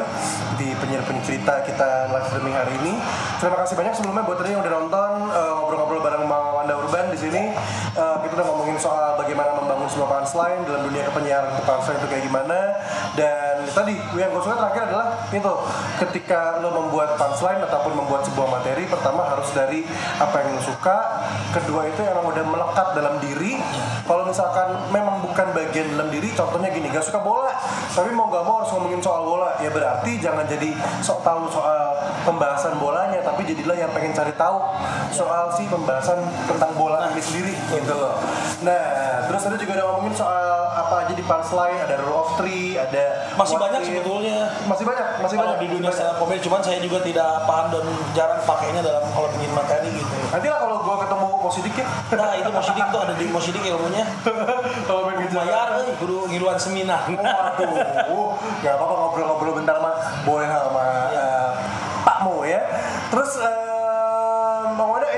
di penyiar cerita kita live streaming hari ini. Terima kasih banyak sebelumnya buat tadi yang udah nonton eh, ngobrol-ngobrol bareng Mang Wanda Urban di sini. Eh, kita udah ngomongin soal sebuah punchline dalam dunia kepenyiaran punchline itu kayak gimana. Dan tadi yang gue suka terakhir adalah itu ketika lo membuat punchline ataupun membuat sebuah materi pertama harus dari apa yang lo suka kedua itu yang udah melekat dalam diri. Kalau misalkan memang bukan bagian dalam diri contohnya gini gak suka bola tapi mau gak mau harus ngomongin soal bola. Ya berarti jangan jadi sok tahu soal pembahasan bolanya tapi jadilah yang pengen cari tahu soal si pembahasan tentang bola ini sendiri gitu loh. Nah terus tadi juga ngomongin soal apa aja di punchline ada rule of three ada Masih banyak if. sebetulnya. masih banyak masih Kalau banyak di dunia stand up comedy cuman saya juga tidak paham dan jarang pakainya dalam kalau bikin materi gitu. Nanti lah kalau gua ketemu Mosidik ya. Nah itu Mosidik tuh ada di Mosidik ilmunya. kalau main gitu. Bayar, eh, kudu ngiluan seminar. Waduh, nggak apa-apa ngobrol-ngobrol bentar mah boleh lah sama Iya. eh, Pak Mo ya. Terus Wanda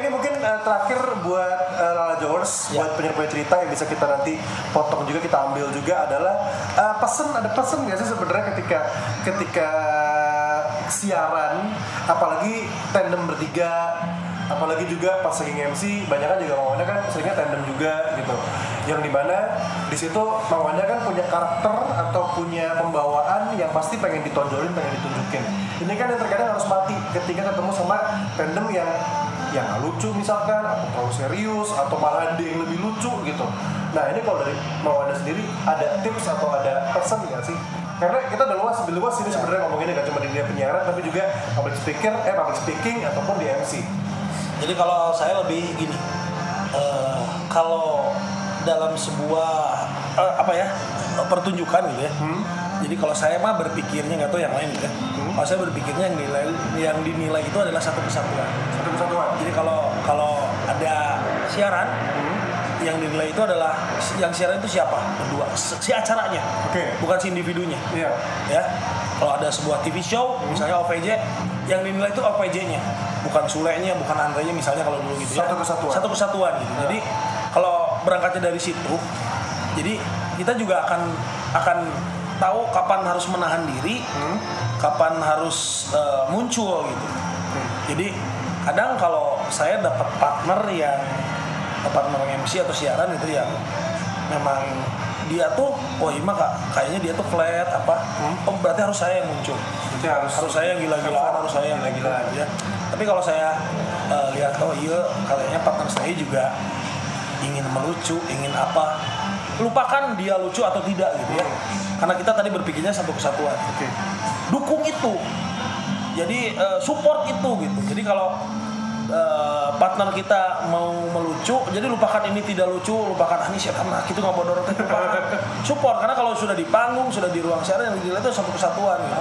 ini mungkin eh, terakhir buat eh, Lala Jowers, Ya. buat penyiar cerita yang bisa kita nanti potong juga kita ambil juga adalah eh, pesen ada pesen nggak sih sebenarnya ketika ketika siaran, apalagi tandem bertiga apalagi juga pas lagi MC banyak kan juga Wanda kan seringnya tandem juga gitu yang di mana di situ Mang Wanda kan punya karakter atau punya pembawaan yang pasti pengen ditonjolin pengen ditunjukin ini kan yang terkadang harus mati ketika ketemu sama tandem yang yang nggak lucu misalkan atau terlalu serius atau malah ada yang lebih lucu gitu. Nah ini kalau dari Mang Wanda sendiri ada tips atau ada pesan nggak sih? Karena kita udah luas lebih luas ini sebenarnya ngomonginnya gak cuma di dunia penyiaran tapi juga public speaker eh public speaking ataupun di MC Jadi kalau saya lebih gini, eh, kalau dalam sebuah eh, apa ya pertunjukan gitu ya. Jadi kalau saya mah berpikirnya nggak tahu yang lain gitu ya. Kalau saya berpikirnya yang nilai yang dinilai itu adalah satu kesatuan. satu kesatuan Jadi kalau kalau ada siaran yang dinilai itu adalah yang siaran itu siapa? Berdua. Si acaranya. Oke. Bukan si individunya. Iya. Ya. Kalau ada sebuah TV show, misalnya OVJ, yang dinilai itu OVJ-nya, bukan Sule-nya, bukan Andre-nya misalnya kalau dulu gitu ya. Satu kesatuan. Satu kesatuan gitu. Jadi kalau berangkatnya dari situ, jadi kita juga akan akan tahu kapan harus menahan diri, kapan harus eh, muncul gitu. Jadi kadang kalau saya dapat partner yang partner MC atau siaran itu yang memang dia tuh oh iya kak kayaknya dia tuh flat apa. Oh berarti harus saya yang muncul. Berarti harus harus saya yang gila-gilaan harus saya yang Gila-gilaan. gila ya. Tapi kalau saya eh, lihat oh iya kayaknya partner saya juga ingin melucu ingin apa lupakan dia lucu atau tidak gitu ya. Karena kita tadi berpikirnya satu kesatuan. Oke. dukung itu. Jadi eh, support itu gitu. Jadi kalau eh, partner kita mau melucu jadi lupakan ini tidak lucu lupakan ah, ini siapa? Nah itu nggak teh, lupakan support. Karena kalau sudah di panggung sudah di ruang siaran yang dilihat itu satu kesatuan gitu.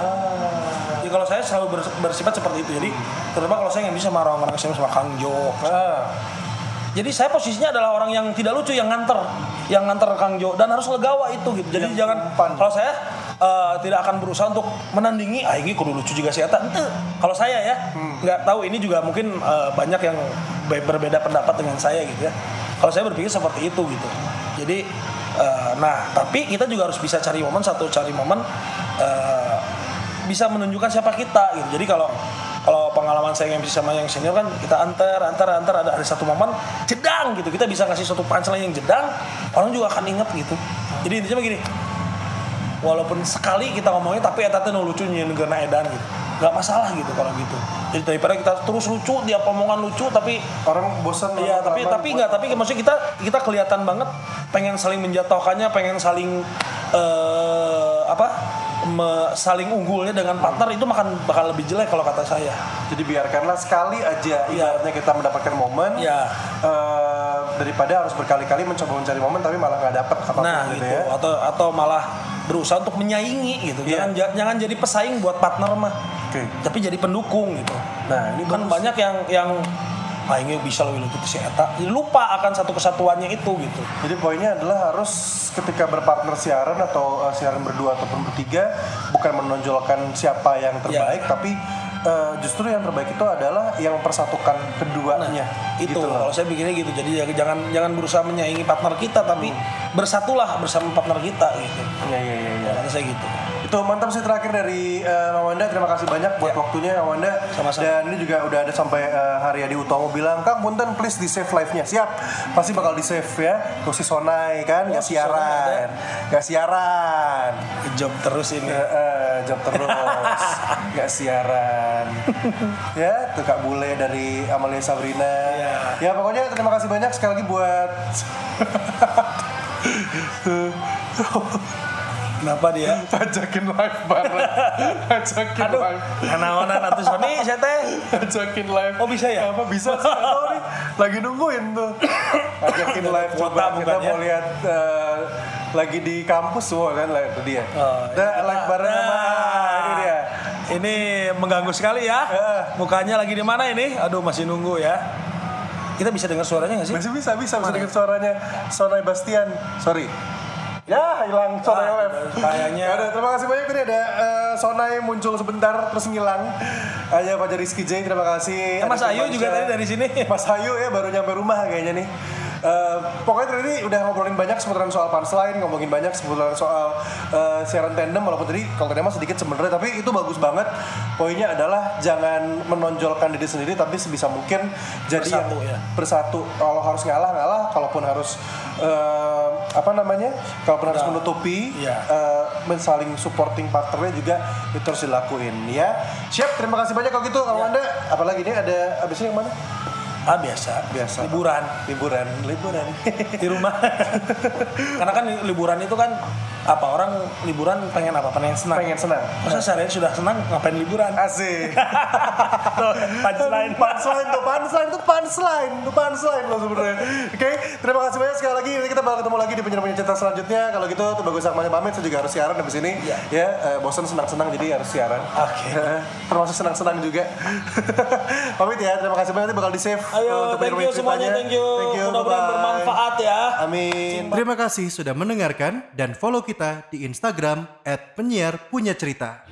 jadi kalau saya selalu bers- bersifat seperti itu. Jadi terutama kalau saya nggak bisa sama orang-orang SMA sama Kang Jo Ah, jadi saya posisinya adalah orang yang tidak lucu, yang nganter, yang nganter Kang Jo dan harus legawa itu gitu. Jadi Yang jangan umpan. kalau saya eh, tidak akan berusaha untuk menandingi, ah ini kudu lucu juga sih Eta. Kalau saya ya, nggak tahu ini juga mungkin eh, banyak yang be- berbeda pendapat dengan saya gitu ya. Kalau saya berpikir seperti itu gitu. Jadi eh, nah, tapi kita juga harus bisa cari momen satu cari momen eh, bisa menunjukkan siapa kita gitu. Jadi kalau kalau pengalaman saya MC sama yang senior kan kita antar antar antar ada ada satu momen jedang gitu. Kita bisa ngasih satu punchline yang jedang orang juga akan inget gitu. Jadi intinya begini walaupun sekali kita ngomongin tapi etatnya no lucu negara edan gitu. Nggak masalah gitu kalau gitu. Jadi daripada kita terus lucu dia omongan lucu tapi Orang bosan Iya, tapi tapi enggak, tapi maksudnya kita kita kelihatan banget pengen saling menjatuhkannya, pengen saling eh apa? Me- saling unggulnya dengan partner itu makan bakal lebih jelek kalau kata saya. Jadi biarkanlah sekali aja Iya. ibaratnya kita mendapatkan momen Iya. eh, daripada harus berkali-kali mencoba mencari momen tapi malah nggak dapet apa pun Nah, gitu, gitu. ya. Atau atau malah berusaha untuk menyaingi gitu. Iya. Jangan ja- jangan jadi pesaing buat partner mah. Oke. Tapi jadi pendukung gitu. Nah, ini Kan bagus. banyak yang yang ini bisa lebih lebih si eta. Lupa akan satu kesatuannya itu gitu. Jadi poinnya adalah harus ketika berpartner siaran atau eh, siaran berdua ataupun bertiga bukan menonjolkan siapa yang terbaik Iya. tapi eh, justru yang terbaik itu adalah yang mempersatukan keduanya. itu Gitu kalau saya pikirnya gitu jadi ya jangan jangan berusaha menyaingi partner kita tapi bersatulah bersama partner kita gitu Iya iya iya. iya. Kalau saya gitu Itu mantap sih terakhir dari eh, Mawanda. Terima kasih banyak buat Ya. waktunya Mawanda. Sama-sama. Dan ini juga udah ada sampai eh, Haryadi Utomo bilang, Kang Punten please di save live-nya. Siap. Pasti bakal di save ya. Tuh si Sonai kan, Oh, nggak si Sonai siaran. Nggak siaran. job terus ini Eh, eh, job terus. Nggak siaran. ya, tuh Kak Bule dari Amalia Sabrina. Iya. Ya pokoknya terima kasih banyak sekali lagi buat kenapa dia? Ajakin live bareng. ajakin aduh live. naonan atuh Sony saya teh ajakin live. Oh, bisa ya? apa bisa sih? Tahu nih. Lagi nungguin tuh. Ajakin live coba kita mau lihat eh, lagi di kampus semua kan itu dia. Oh, Nah, ini live bareng sama Nah, ini dia. ini mengganggu sekali ya. Eh. mukanya lagi di mana ini? Aduh masih nunggu ya. Kita bisa dengar suaranya nggak sih? Masih bisa bisa bisa dengar suaranya. Sonai Bastian. Sorry ya hilang Sonai Ah, live. kayaknya. Ya udah, terima kasih banyak. Tadi ada eh, Sonai muncul sebentar terus ngilang. Aja Fajar Rizky J terima kasih. Eh, Mas Ada Ayu juga tadi dari sini. Mas Hayu ya baru nyampe rumah kayaknya nih. Eh, pokoknya tadi udah ngobrolin banyak seputaran soal punchline, ngomongin banyak seputaran soal eh, siaran tandem walaupun tadi kalau tadi mah sedikit sebenarnya tapi itu bagus banget. Poinnya adalah jangan menonjolkan diri sendiri tapi sebisa mungkin jadi Bersatu, yang ya. bersatu. Kalau harus ngalah ngalah, kalaupun harus eh, apa namanya? Kalaupun harus menutupi Iya. eh, men- saling supporting partnernya juga itu harus dilakuin ya. Siap, terima kasih banyak kalau gitu. Kalau Iya. Anda apalagi ini ada abisnya yang mana? Ah biasa. Biasa. liburan. Liburan. Liburan. Di rumah. Karena kan liburan itu kan apa orang liburan pengen apa? Pengen senang? Pengen senang. Masa seharian sudah senang ngapain liburan? Asik. Punchline. Punchline tuh punchline tuh punchline tuh punchline loh sebenarnya. Oke terima kasih banyak sekali lagi. Nanti kita bakal ketemu lagi di penyiaran cerita selanjutnya. Kalau gitu tuh bagus sama pamit saya juga harus siaran habis ini. Iya. ya eh, bosan senang senang jadi harus siaran. Oke. termasuk senang senang juga. Pamit ya terima kasih banyak. Nanti bakal di save ayo thank you semuanya thank you, thank you mudah-mudahan bermanfaat ya. Amin. Terima kasih sudah mendengarkan dan follow kita di Instagram @penyiar punya cerita.